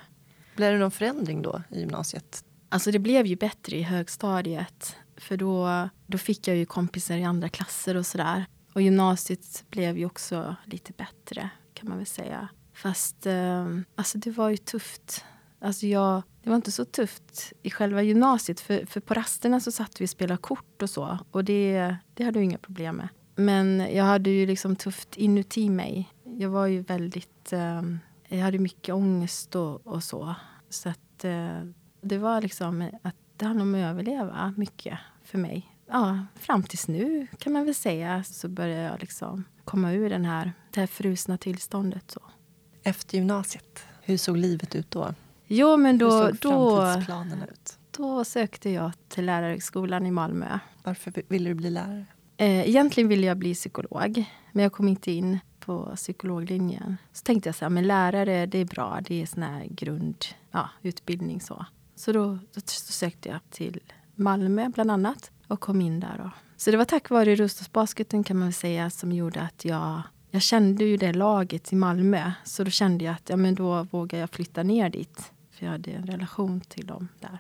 Blev det någon förändring då i gymnasiet? Alltså det blev ju bättre i högstadiet. För då, då fick jag ju kompisar i andra klasser och sådär. Och gymnasiet blev ju också lite bättre kan man väl säga. Fast eh, alltså det var ju tufft. Alltså jag, det var inte så tufft i själva gymnasiet. För, för på rasterna så satt vi och spelade kort och så. Och det, det hade jag inga problem med. Men jag hade ju liksom tufft inuti mig. Jag var ju väldigt... Eh, jag hade mycket ångest och, och så. Så att eh, det var liksom att det handlade om att överleva mycket för mig. Ja, fram tills nu kan man väl säga så började jag liksom komma ur den här, det här frusna tillståndet. Så. Efter gymnasiet, hur såg livet ut då? Jo, men då, hur såg då, framtidsplanen ut? då sökte jag till Lärarhögskolan i Malmö. Varför ville du bli lärare? Eh, egentligen ville jag bli psykolog, men jag kom inte in på psykologlinjen. Så tänkte jag så här, men lärare det är bra, det är sån här grundutbildning. Ja, så så då, då, sökte jag till Malmö bland annat och kom in där. Då. Så det var tack vare Roslagsbasketen kan man säga som gjorde att jag jag kände ju det laget i Malmö. Så då kände jag att ja, men då vågar jag flytta ner dit. För jag hade en relation till dem där.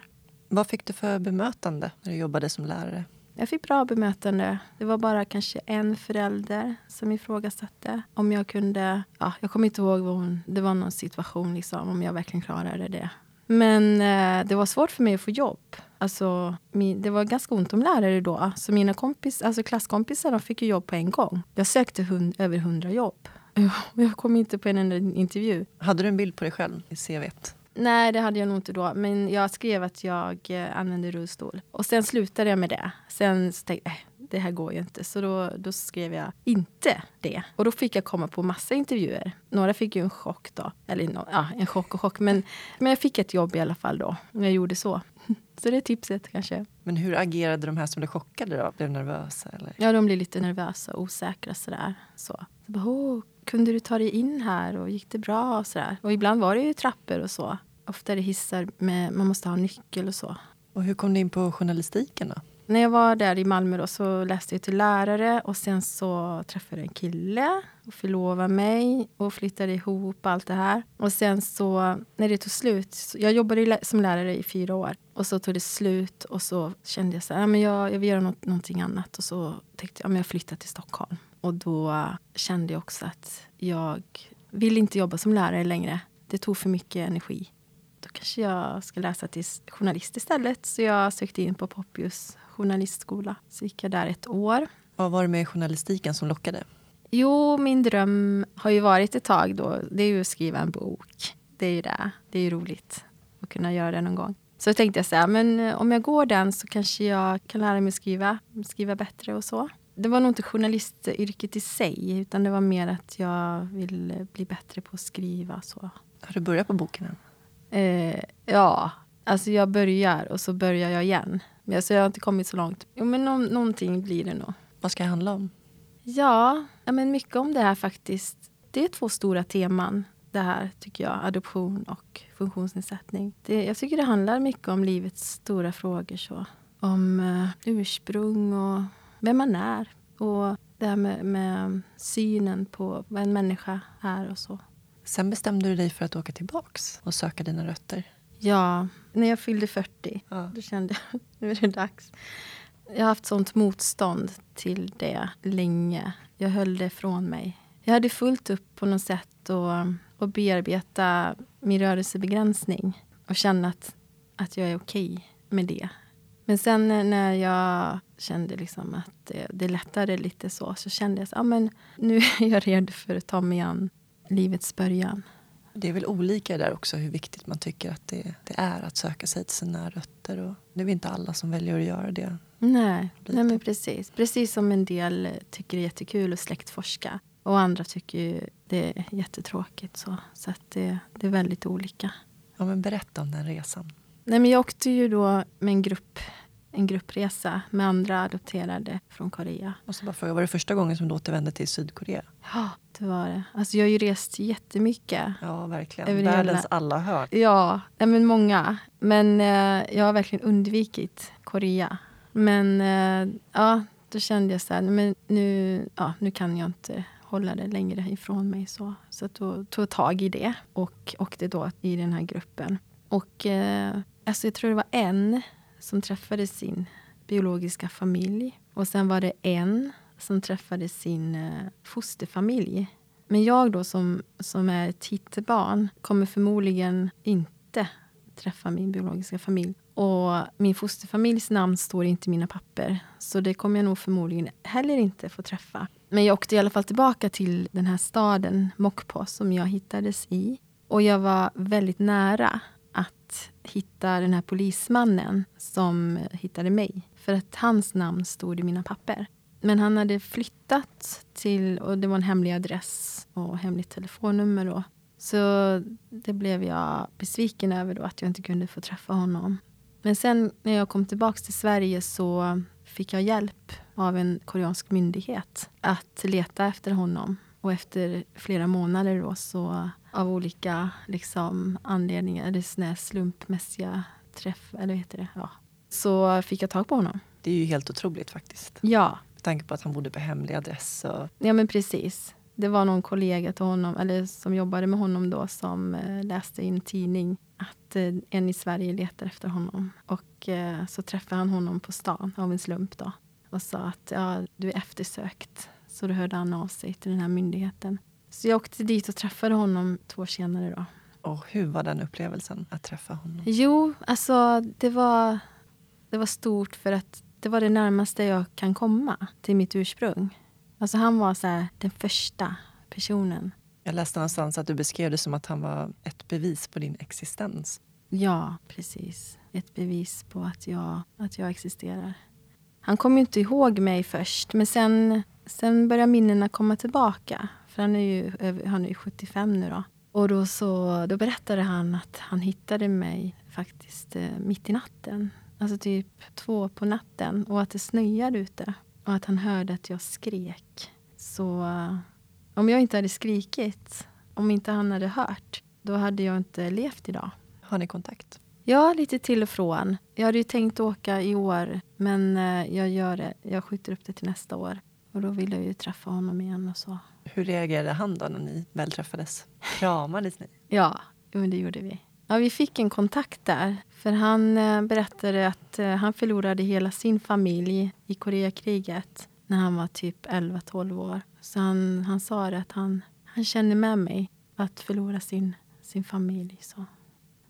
Vad fick du för bemötande när du jobbade som lärare? Jag fick bra bemötande. Det var bara kanske en förälder som ifrågasatte om jag kunde... Ja, jag kommer inte ihåg vad hon... Det var någon situation liksom, om jag verkligen klarade det. Men eh, det var svårt för mig att få jobb. Alltså, min, det var ganska ont om lärare då. Så mina kompis, alltså klasskompisar de fick jobb på en gång. Jag sökte hund, över hundra jobb. Jag kom inte på en enda intervju. Hade du en bild på dig själv i CVt? Nej, det hade jag nog inte då. Men jag skrev att jag eh, använde rullstol. Och sen slutade jag med det. Sen tänkte jag, äh, det här går ju inte. Så då, då skrev jag inte det. Och då fick jag komma på massa intervjuer. Några fick ju en chock då. Eller no, ja, en chock och chock. Men, men jag fick ett jobb i alla fall då. När jag gjorde så. Så det är tipset kanske. Men hur agerade de här som blev chockade då? Blev de nervösa? Eller? Ja, de blev lite nervösa och osäkra sådär. Så. så bara, Åh, kunde du ta dig in här och gick det bra? Och, sådär. och ibland var det ju trappor och så. Ofta är det hissar med, man måste ha nyckel och så. Och hur kom du in på journalistiken då? När jag var där i Malmö då, så läste jag till lärare och sen så träffade jag en kille och förlovade mig och flyttade ihop allt det här. Och sen så när det tog slut, jag jobbade som lärare i fyra år och så tog det slut och så kände jag så här, men jag, jag vill göra något, någonting annat och så tänkte jag, men jag flyttar till Stockholm. Och då kände jag också att jag vill inte jobba som lärare längre. Det tog för mycket energi. Då kanske jag ska läsa till journalist istället. Så jag sökte in på Poppius journalistskola. Så gick jag där ett år. Vad var det med journalistiken som lockade? Jo, min dröm har ju varit ett tag då. Det är ju att skriva en bok. Det är ju det. Det är ju roligt att kunna göra det någon gång. Så tänkte jag så här, men eh, om jag går den så kanske jag kan lära mig skriva, skriva bättre och så. Det var nog inte journalistyrket i sig, utan det var mer att jag vill bli bättre på att skriva. Så. Har du börjat på boken än? Eh, ja, alltså jag börjar och så börjar jag igen. Alltså jag har inte kommit så långt. Jo, men no någonting blir det nog. Vad ska det handla om? Ja, men mycket om det här faktiskt. Det är två stora teman det här, tycker jag. Adoption och funktionsnedsättning. Det, jag tycker det handlar mycket om livets stora frågor. så. Om uh, ursprung och vem man är. Och det här med, med, synen på vad en människa är och så. Sen bestämde du dig för att åka tillbaks och söka dina rötter. Ja, när jag fyllde 40 ja. då kände jag nu är det dags. Jag har haft sånt motstånd till det länge. Jag höll det från mig. Jag hade fullt upp på något sätt att, att bearbeta min rörelsebegränsning och känna att, att jag är okej okay med det. Men sen när jag kände liksom att det, det lättade lite så, så kände jag att ah, nu är jag redo för att ta mig an livets början. Det är väl olika där också hur viktigt man tycker att det, det, är att söka sig till sina rötter. Och det är väl inte alla som väljer att göra det. Nej, nej men precis. Precis som en del tycker det är jättekul att släktforska. Och andra tycker det är jättetråkigt. Så, så att det, det är väldigt olika. Ja, men berätta om den resan. Nej, men jag åkte ju då med en grupp en gruppresa med andra adopterade från Korea. Och så bara fråga, var det första gången som du återvände till Sydkorea? Ja, det var det. Alltså jag har ju rest jättemycket. Ja, verkligen. Världens alla hörn. Ja, men många. Men eh, jag har verkligen undvikit Korea. Men eh, ja, då kände jag så här, men nu, ja, nu kan jag inte hålla det längre ifrån mig. Så, så då tog jag tag i det och åkte då i den här gruppen. Och eh, alltså jag tror det var en som träffade sin biologiska familj. Och sen var det en som träffade sin eh, fosterfamilj. Men jag då som, som är ett hittebarn kommer förmodligen inte träffa min biologiska familj. Och min fosterfamiljs namn står inte i mina papper. Så det kommer jag nog förmodligen heller inte få träffa. Men jag åkte i alla fall tillbaka till den här staden Mokpo som jag hittades i. Och jag var väldigt nära hitta den här polismannen som hittade mig. För att hans namn stod i mina papper. Men han hade flyttat till, och det var en hemlig adress och hemligt telefonnummer. Då. Så det blev jag besviken över då, att jag inte kunde få träffa honom. Men sen när jag kom tillbaka till Sverige så fick jag hjälp av en koreansk myndighet att leta efter honom. Och efter flera månader då så av olika liksom, anledningar, eller såna slumpmässiga träff, eller vad heter det? Ja. Så fick jag tag på honom. Det är ju helt otroligt faktiskt. Ja. Med tanke på att han bodde på hemlig adress. Och... Ja men precis. Det var någon kollega till honom, eller som jobbade med honom då, som eh, läste i en tidning att eh, en i Sverige letar efter honom. Och eh, så träffade han honom på stan av en slump då. Och sa att ja, du är eftersökt. Så då hörde han av sig till den här myndigheten. Så jag åkte dit och träffade honom två år senare då. Och hur var den upplevelsen att träffa honom? Jo, alltså det var, det var stort för att det var det närmaste jag kan komma till mitt ursprung. Alltså han var så här, den första personen. Jag läste någonstans att du beskrev det som att han var ett bevis på din existens. Ja, precis. Ett bevis på att jag, att jag existerar. Han kom ju inte ihåg mig först, men sen, sen började minnena komma tillbaka. För han är ju, han är 75 nu då. Och då, så, då berättade han att han hittade mig faktiskt eh, mitt i natten. Alltså typ två på natten och att det snöade ute. Och att han hörde att jag skrek. Så om jag inte hade skrikit, om inte han hade hört, då hade jag inte levt idag. Har ni kontakt? Ja, lite till och från. Jag hade ju tänkt åka i år, men uh, jag gör det. Jag skjuter upp det till nästa år. Och då vill jag ju träffa honom igen och så. Hur reagerade han då när ni väl träffades? Kramades ni? Ja, men det gjorde vi. Ja, vi fick en kontakt där. För han eh, berättade att eh, han förlorade hela sin familj i Koreakriget när han var typ 11-12 år. Så han, han sa att han, han känner med mig att förlora sin, sin familj. Så.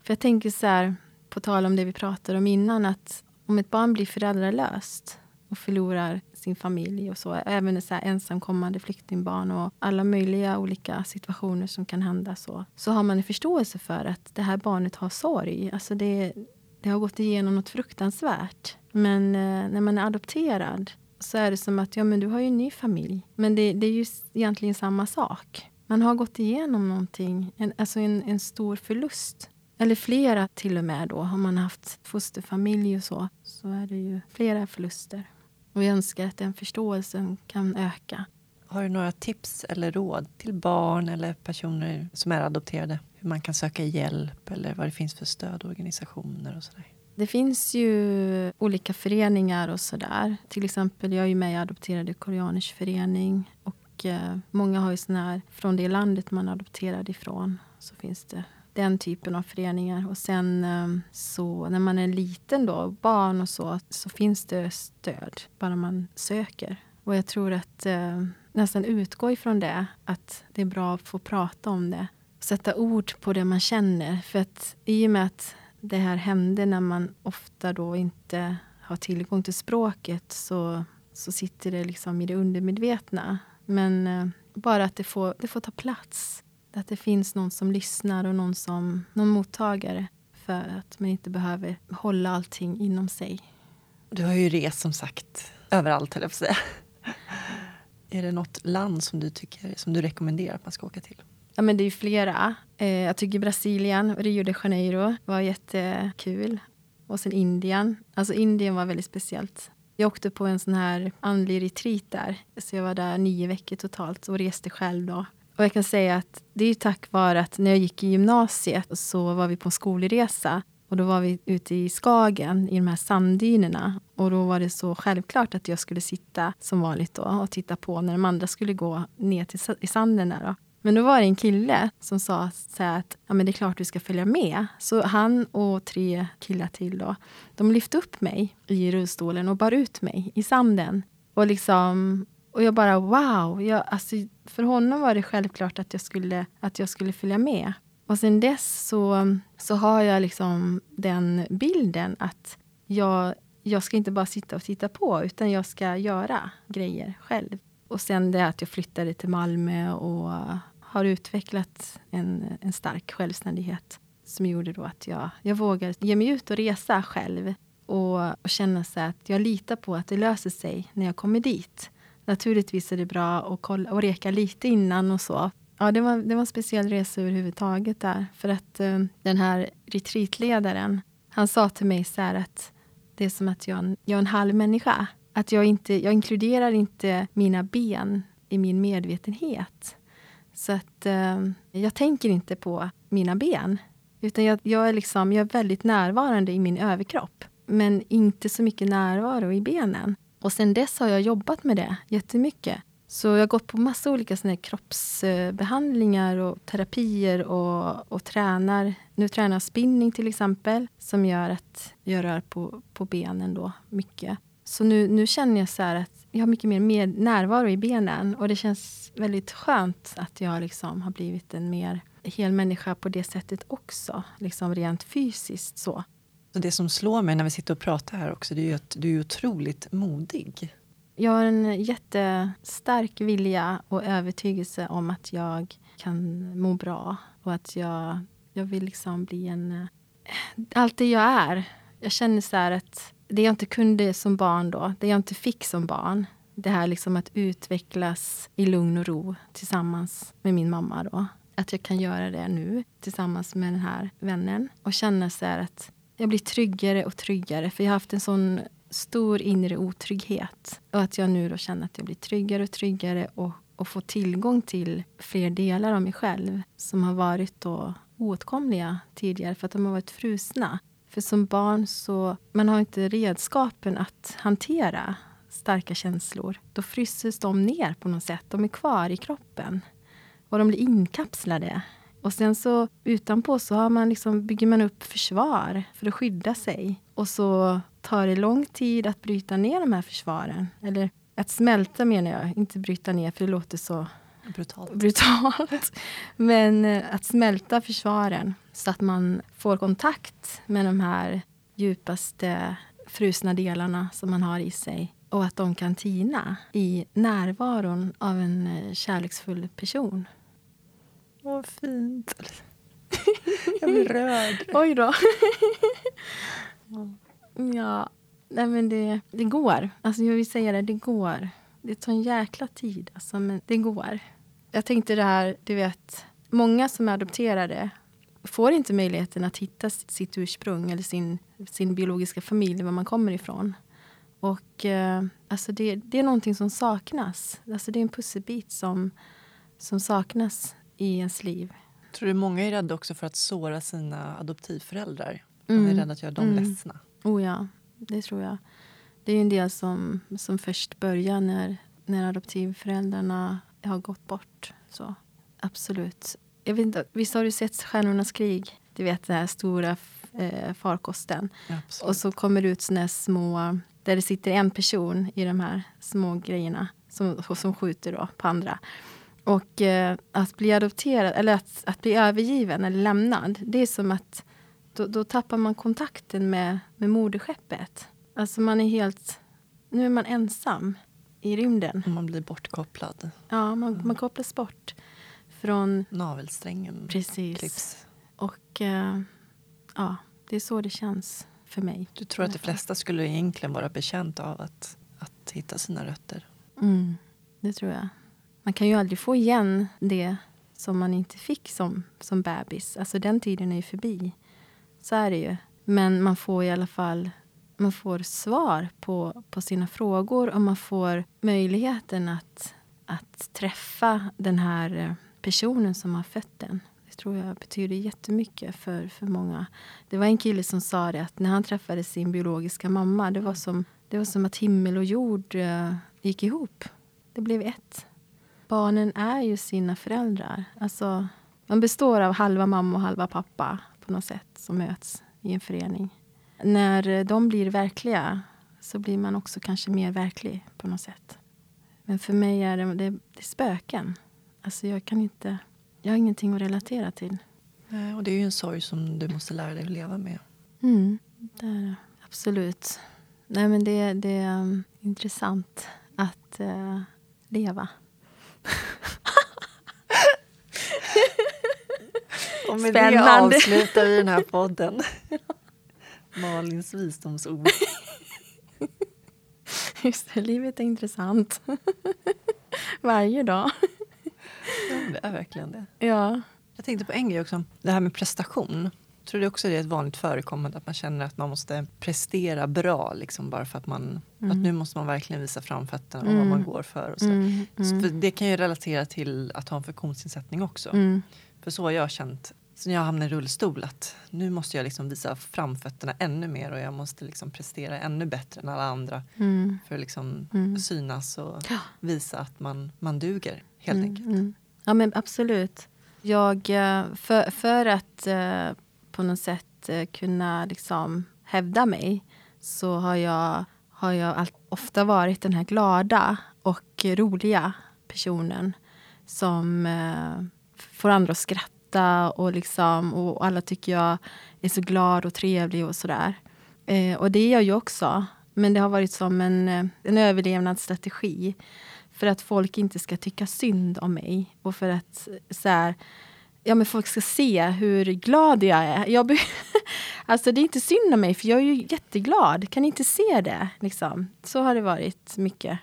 För jag tänker så här, på tal om det vi pratade om innan, att om ett barn blir föräldralöst och förlorar sin familj och så. Även så här ensamkommande flyktingbarn och alla möjliga olika situationer som kan hända. Så, så har man en förståelse för att det här barnet har sorg. Alltså det, det har gått igenom något fruktansvärt. Men eh, när man är adopterad så är det som att ja, men du har ju en ny familj. Men det, det är ju egentligen samma sak. Man har gått igenom någonting, en, alltså en, en stor förlust. Eller flera till och med. då. Har man haft fosterfamilj och så, så är det ju flera förluster. Och jag önskar att den förståelsen kan öka. Har du några tips eller råd till barn eller personer som är adopterade? Hur man kan söka hjälp eller vad det finns för stödorganisationer och sådär? Det finns ju olika föreningar och sådär. Till exempel, jag är ju med i Adopterade koreaners förening. Och eh, många har ju sådana här, från det landet man är adopterad ifrån, så finns det den typen av föreningar. Och sen ehm, så när man är liten då, barn och så, så finns det stöd bara man söker. Och jag tror att eh, nästan utgå ifrån det, att det är bra att få prata om det. Sätta ord på det man känner. För att i och med att det här hände när man ofta då inte har tillgång till språket så, så sitter det liksom i det undermedvetna. Men eh, bara att det får, det får ta plats. Att det finns någon som lyssnar och någon, som, någon mottagare för att man inte behöver hålla allting inom sig. Du har ju rest som sagt överallt, höll jag på säga. Är det något land som du, tycker, som du rekommenderar att man ska åka till? Ja, men det är flera. Eh, jag tycker Brasilien, Rio de Janeiro var jättekul. Och sen Indien. Alltså Indien var väldigt speciellt. Jag åkte på en sån här andlig retreat där. Så jag var där nio veckor totalt och reste själv då. Och jag kan säga att det är tack vare att när jag gick i gymnasiet så var vi på en skolresa. Och då var vi ute i Skagen, i de här sanddynerna. Och då var det så självklart att jag skulle sitta som vanligt då och titta på när de andra skulle gå ner till, i sanden där. Då. Men då var det en kille som sa så att ja, men det är klart du ska följa med. Så han och tre killar till då, de lyfte upp mig i rullstolen och bar ut mig i sanden. Och, liksom, och jag bara wow! Jag, alltså, för honom var det självklart att jag skulle, att jag skulle följa med. Och sen dess så, så har jag liksom den bilden att jag, jag ska inte bara sitta och titta på utan jag ska göra grejer själv. Och sen det att jag flyttade till Malmö och har utvecklat en, en stark självständighet som gjorde då att jag, jag vågar ge mig ut och resa själv och, och känna så att jag litar på att det löser sig när jag kommer dit. Naturligtvis är det bra att, kolla, och reka lite innan och så. Ja, det var, det var en speciell resa överhuvudtaget där. För att uh, den här retreatledaren, han sa till mig så här att det är som att jag, jag är en halv människa. Att jag, inte, jag inkluderar inte mina ben i min medvetenhet. Så att uh, jag tänker inte på mina ben. Utan jag, jag, är liksom, jag är väldigt närvarande i min överkropp. Men inte så mycket närvaro i benen. Och sen dess har jag jobbat med det jättemycket. Så jag har gått på massa olika såna kroppsbehandlingar och terapier och, och tränar. Nu tränar jag spinning till exempel som gör att jag rör på, på benen då mycket. Så nu, nu känner jag så att jag har mycket mer med närvaro i benen och det känns väldigt skönt att jag liksom har blivit en mer hel människa på det sättet också, liksom rent fysiskt. så. Så det som slår mig när vi sitter och pratar här också, det är ju att du är otroligt modig. Jag har en jättestark vilja och övertygelse om att jag kan må bra och att jag, jag vill liksom bli en... Eh, allt det jag är. Jag känner så att det jag inte kunde som barn då, det jag inte fick som barn det här liksom att utvecklas i lugn och ro tillsammans med min mamma. Då. Att jag kan göra det nu tillsammans med den här vännen och känna så att jag blir tryggare och tryggare. För jag har haft en sån stor inre otrygghet. Och att jag nu då känner att jag blir tryggare och tryggare och, och får tillgång till fler delar av mig själv som har varit då oåtkomliga tidigare för att de har varit frusna. För som barn så man har inte redskapen att hantera starka känslor. Då fryses de ner på något sätt. De är kvar i kroppen. Och de blir inkapslade. Och sen så utanpå så har man liksom, bygger man upp försvar för att skydda sig. Och så tar det lång tid att bryta ner de här försvaren. Eller att smälta menar jag, inte bryta ner för det låter så brutalt. brutalt. Men eh, att smälta försvaren så att man får kontakt med de här djupaste frusna delarna som man har i sig och att de kan tina i närvaron av en eh, kärleksfull person. Vad fint. Jag blir rörd. Oj då. ja, nej men det, det går. Alltså jag vill säga det, det går. Det tar en jäkla tid, alltså, men det går. Jag tänkte det här, du vet, många som är adopterade får inte möjligheten att hitta sitt ursprung eller sin, sin biologiska familj, var man kommer ifrån. Och eh, alltså det, det är någonting som saknas. Alltså det är en pusselbit som, som saknas i ens liv. Tror du många är rädda också för att såra sina adoptivföräldrar? Mm. De är rädda att göra dem mm. ledsna. Oh ja, det tror jag. Det är en del som, som först börjar när, när adoptivföräldrarna har gått bort. Så absolut. Jag vet inte, visst har du sett Stjärnornas krig? Du vet den här stora eh, farkosten. Absolut. Och så kommer det ut såna små, där det sitter en person i de här små grejerna som, som skjuter då på andra. Och eh, att bli adopterad, eller att, att bli övergiven eller lämnad, det är som att då, då tappar man kontakten med, med moderskeppet. Alltså man är helt... Nu är man ensam i rymden. Man blir bortkopplad. Ja, man, man kopplas bort från... Navelsträngen Precis. klipps. Och eh, ja, det är så det känns för mig. Du tror att de flesta skulle egentligen vara bekänt av att, att hitta sina rötter? Mm, det tror jag. Man kan ju aldrig få igen det som man inte fick som, som bebis. Alltså den tiden är ju förbi. Så är det ju. Men man får i alla fall man får svar på, på sina frågor och man får möjligheten att, att träffa den här eh, personen som har fött den. Det tror jag betyder jättemycket för, för många. Det var en kille som sa det att när han träffade sin biologiska mamma det var som, det var som att himmel och jord uh, gick ihop. Det blev ett barnen är ju sina föräldrar. Alltså, man består av halva mamma och halva pappa på något sätt som möts i en förening. När de blir verkliga så blir man också kanske mer verklig på något sätt. Men för mig är det, det, det är spöken. Alltså jag kan inte... Jag har ingenting att relatera till. Nej, och det är ju en sorg som du måste lära dig att leva med. Mm, det är det. Absolut. Nej, men det, det är um, intressant att uh, leva. Och med Spännande. det avslutar vi den här podden. Malins visdomsord. Just det, livet är intressant. Varje dag. Ja, det är verkligen det. Ja. Jag tänkte på en grej också. Det här med prestation. Tror du också det är ett vanligt förekommande att man känner att man måste prestera bra liksom bara för att man att nu måste man verkligen visa framfötterna och vad man går för. Och så. Mm, Så för det kan ju relatera till att ha en funktionsnedsättning också. mm, För så har jag känt sen jag hamnade i rullstol att nu måste jag liksom visa framfötterna ännu mer och jag måste liksom prestera ännu bättre än alla andra mm, för att liksom Mm. synas och visa att man, man duger helt mm, enkelt. mm. Ja, men absolut. Jag, eh, för, för att eh, på något sätt eh, kunna liksom hävda mig så har jag, har jag ofta varit den här glada och roliga personen som eh, får andra att skratta och, liksom, och alla tycker jag är så glad och trevlig och sådär. Eh, och det är jag ju också. Men det har varit som en, en överlevnadsstrategi för att folk inte ska tycka synd om mig och för att så här, ja, men folk ska se hur glad jag är. Jag alltså det är inte synd om mig, för jag är ju jätteglad. Kan ni inte se det? Liksom. Så har det varit mycket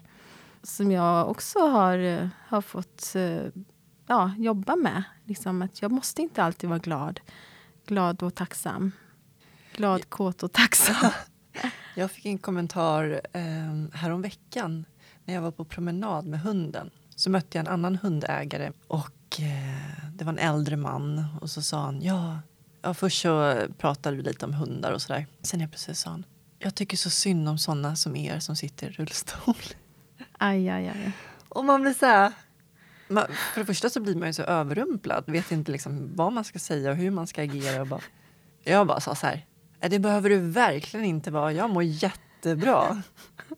som jag också har, eh, har fått eh, ja, jobba med. Liksom att jag måste inte alltid vara glad. Glad och tacksam. Glad, kåt och tacksam. Jag fick en kommentar eh, häromveckan när jag var på promenad med hunden. Så mötte jag en annan hundägare och det var en äldre man och så sa han ja, ja först så pratade vi lite om hundar och sådär. Sen helt plötsligt sa han jag tycker så synd om sådana som er som sitter i rullstol. Aj, aj, aj. Och man blir så här... Man, för det första så blir man ju så överrumplad. Vet inte liksom vad man ska säga och hur man ska agera. Och bara, jag bara sa så här. "Nej, Det behöver du verkligen inte vara. Jag mår jättebra.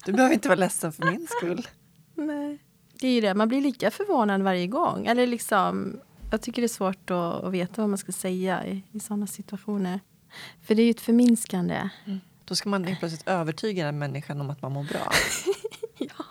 Du behöver inte vara ledsen för min skull. Nej. Det är ju det, man blir lika förvånad varje gång. Eller liksom, jag tycker det är svårt att, att veta vad man ska säga i, i sådana situationer. För det är ju ett förminskande. Då ska man helt plötsligt övertyga den människan om att man mår bra. Ja.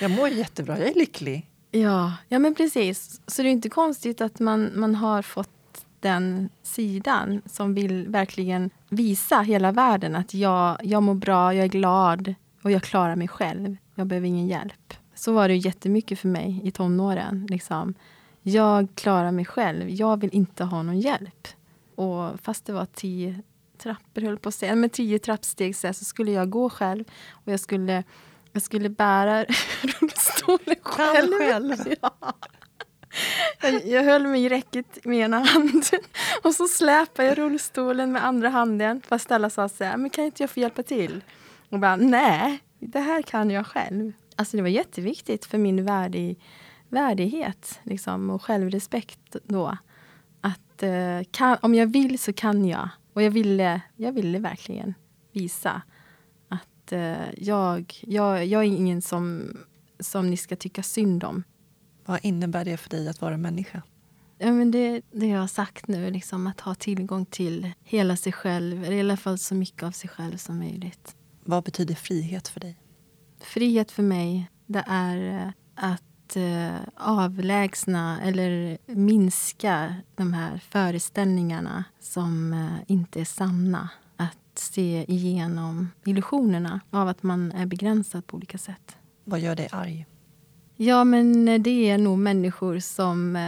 Jag mår jättebra. Jag är lycklig. Ja, ja men precis. Så det är inte konstigt att man, man har fått den sidan som vill verkligen visa hela världen att jag, jag mår bra, jag är glad och jag klarar mig själv. Jag behöver ingen hjälp. Så var det ju jättemycket för mig i tonåren. Liksom. Jag klarar mig själv. Jag vill inte ha någon hjälp. Och fast det var tio trappor, höll på att säga, men tio trappsteg så, här, så skulle jag gå själv. Och jag skulle, jag skulle bära rullstolen själv. själv. Ja. Jag, jag höll mig i räcket med ena handen och så släpade jag rullstolen med andra handen. Fast alla sa så här, men kan inte jag få hjälpa till? Och bara, nej, det här kan jag själv. Alltså det var jätteviktigt för min värdig, värdighet liksom, och självrespekt då. Att eh, kan, om jag vill så kan jag. Och jag ville, jag ville verkligen visa att eh, jag, jag, jag är ingen som, som ni ska tycka synd om. Vad innebär det för dig att vara människa? Ja, men det, det jag har sagt nu, liksom, att ha tillgång till hela sig själv, eller i alla fall så mycket av sig själv som möjligt. Vad betyder frihet för dig? Frihet för mig, det är eh, att eh, avlägsna eller minska de här föreställningarna som eh, inte är sanna. Att se igenom illusionerna av att man är begränsad på olika sätt. Vad gör dig arg? Ja, men det är nog människor som,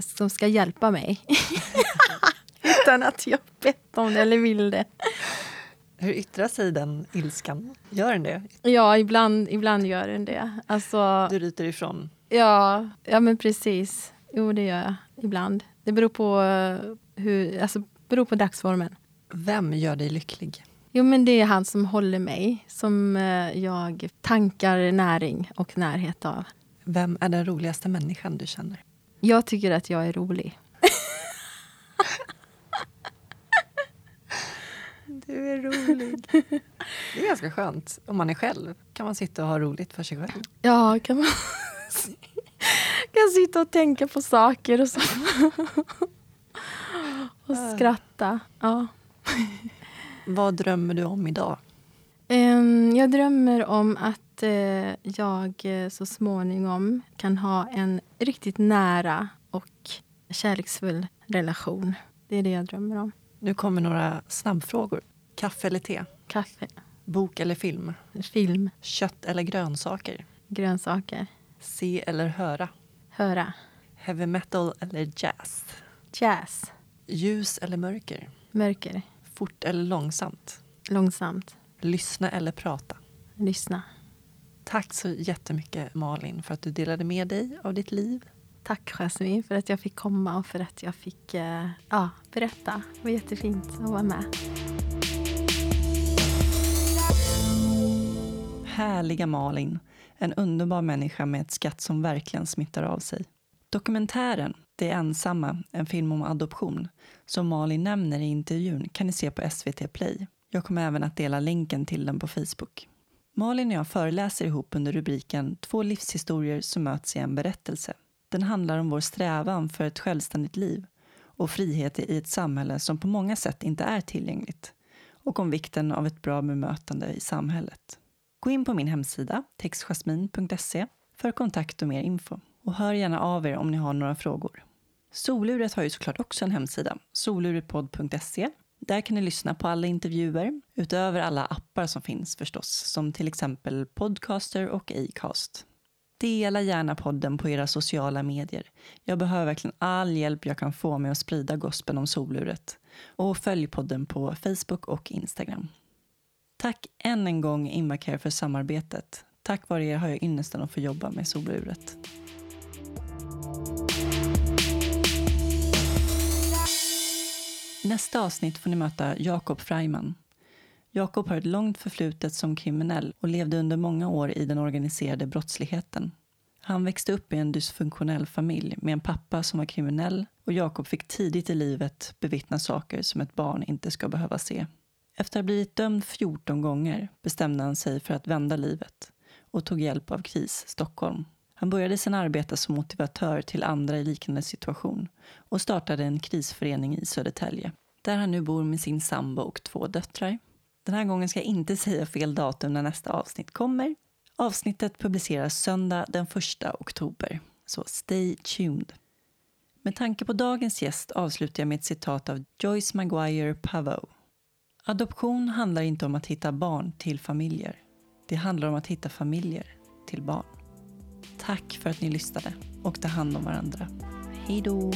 som ska hjälpa mig. Utan att jag bett om det eller vill det. Hur yttrar sig den ilskan? Gör den det? Ja, ibland, ibland gör den det. Alltså, Du ryter ifrån? ja, ja, men precis. Jo, det gör jag ibland. Det beror på, eh, hur, alltså, beror på dagsformen. Vem gör dig lycklig? Jo, men det är han som håller mig, som eh, jag tankar näring och närhet av. Vem är den roligaste människan du känner? Jag tycker att jag är rolig. Du är rolig. Det är ganska skönt. Om man är själv kan man sitta och ha roligt för sig själv. Ja, kan man kan sitta och tänka på saker och så. och skratta. Ja. Vad drömmer du om idag? Em, Jag drömmer om att eh, jag eh, så småningom kan ha en riktigt nära och kärleksfull relation. Det är det jag drömmer om. Nu kommer några snabbfrågor. Kaffe eller te? Kaffe, Bok eller film? film, Kött eller grönsaker? grönsaker, Se eller höra? höra, Heavy metal eller jazz? jazz, Ljus eller mörker? mörker, Fort eller långsamt? långsamt, Lyssna eller prata? lyssna. Tack så jättemycket Malin för att du delade med dig av ditt liv. Tack Jasmine för att jag fick komma och för att jag fick eh, ja, berätta. Det var jättefint att vara med. Härliga Malin, en underbar människa med ett skatt som verkligen smittar av sig. Dokumentären Det ensamma, en film om adoption, som Malin nämner i intervjun kan ni se på SVT Play. Jag kommer även att dela länken till den på Facebook. Malin och jag föreläser ihop under rubriken Två livshistorier som möts i en berättelse. Den handlar om vår strävan för ett självständigt liv och frihet i ett samhälle som på många sätt inte är tillgängligt och om vikten av ett bra bemötande i samhället. Gå in på min hemsida, textjasmin.se, för kontakt och mer info. Och hör gärna av er om ni har några frågor. Soluret har ju såklart också en hemsida, soluretpodd.se. Där kan ni lyssna på alla intervjuer, utöver alla appar som finns förstås, som till exempel Podcaster och Acast. Dela gärna podden på era sociala medier. Jag behöver verkligen all hjälp jag kan få med att sprida gospeln om soluret. Och följ podden på Facebook och Instagram. Tack än en gång Invacare för samarbetet. Tack vare er har jag ynnesten att få jobba med soluret. I nästa avsnitt får ni möta Jakob Freiman. Jakob har ett långt förflutet som kriminell och levde under många år i den organiserade brottsligheten. Han växte upp i en dysfunktionell familj med en pappa som var kriminell och Jakob fick tidigt i livet bevittna saker som ett barn inte ska behöva se. Efter att ha blivit dömd 14 gånger bestämde han sig för att vända livet och tog hjälp av KRIS Stockholm. Han började sedan arbeta som motivatör till andra i liknande situation och startade en krisförening i Södertälje där han nu bor med sin sambo och två döttrar. Den här gången ska jag inte säga fel datum när nästa avsnitt kommer. Avsnittet publiceras söndag den 1 oktober, så stay tuned. Med tanke på dagens gäst avslutar jag med ett citat av Joyce Maguire Pavoe. Adoption handlar inte om att hitta barn till familjer. Det handlar om att hitta familjer till barn. Tack för att ni lyssnade och ta hand om varandra. Hej då!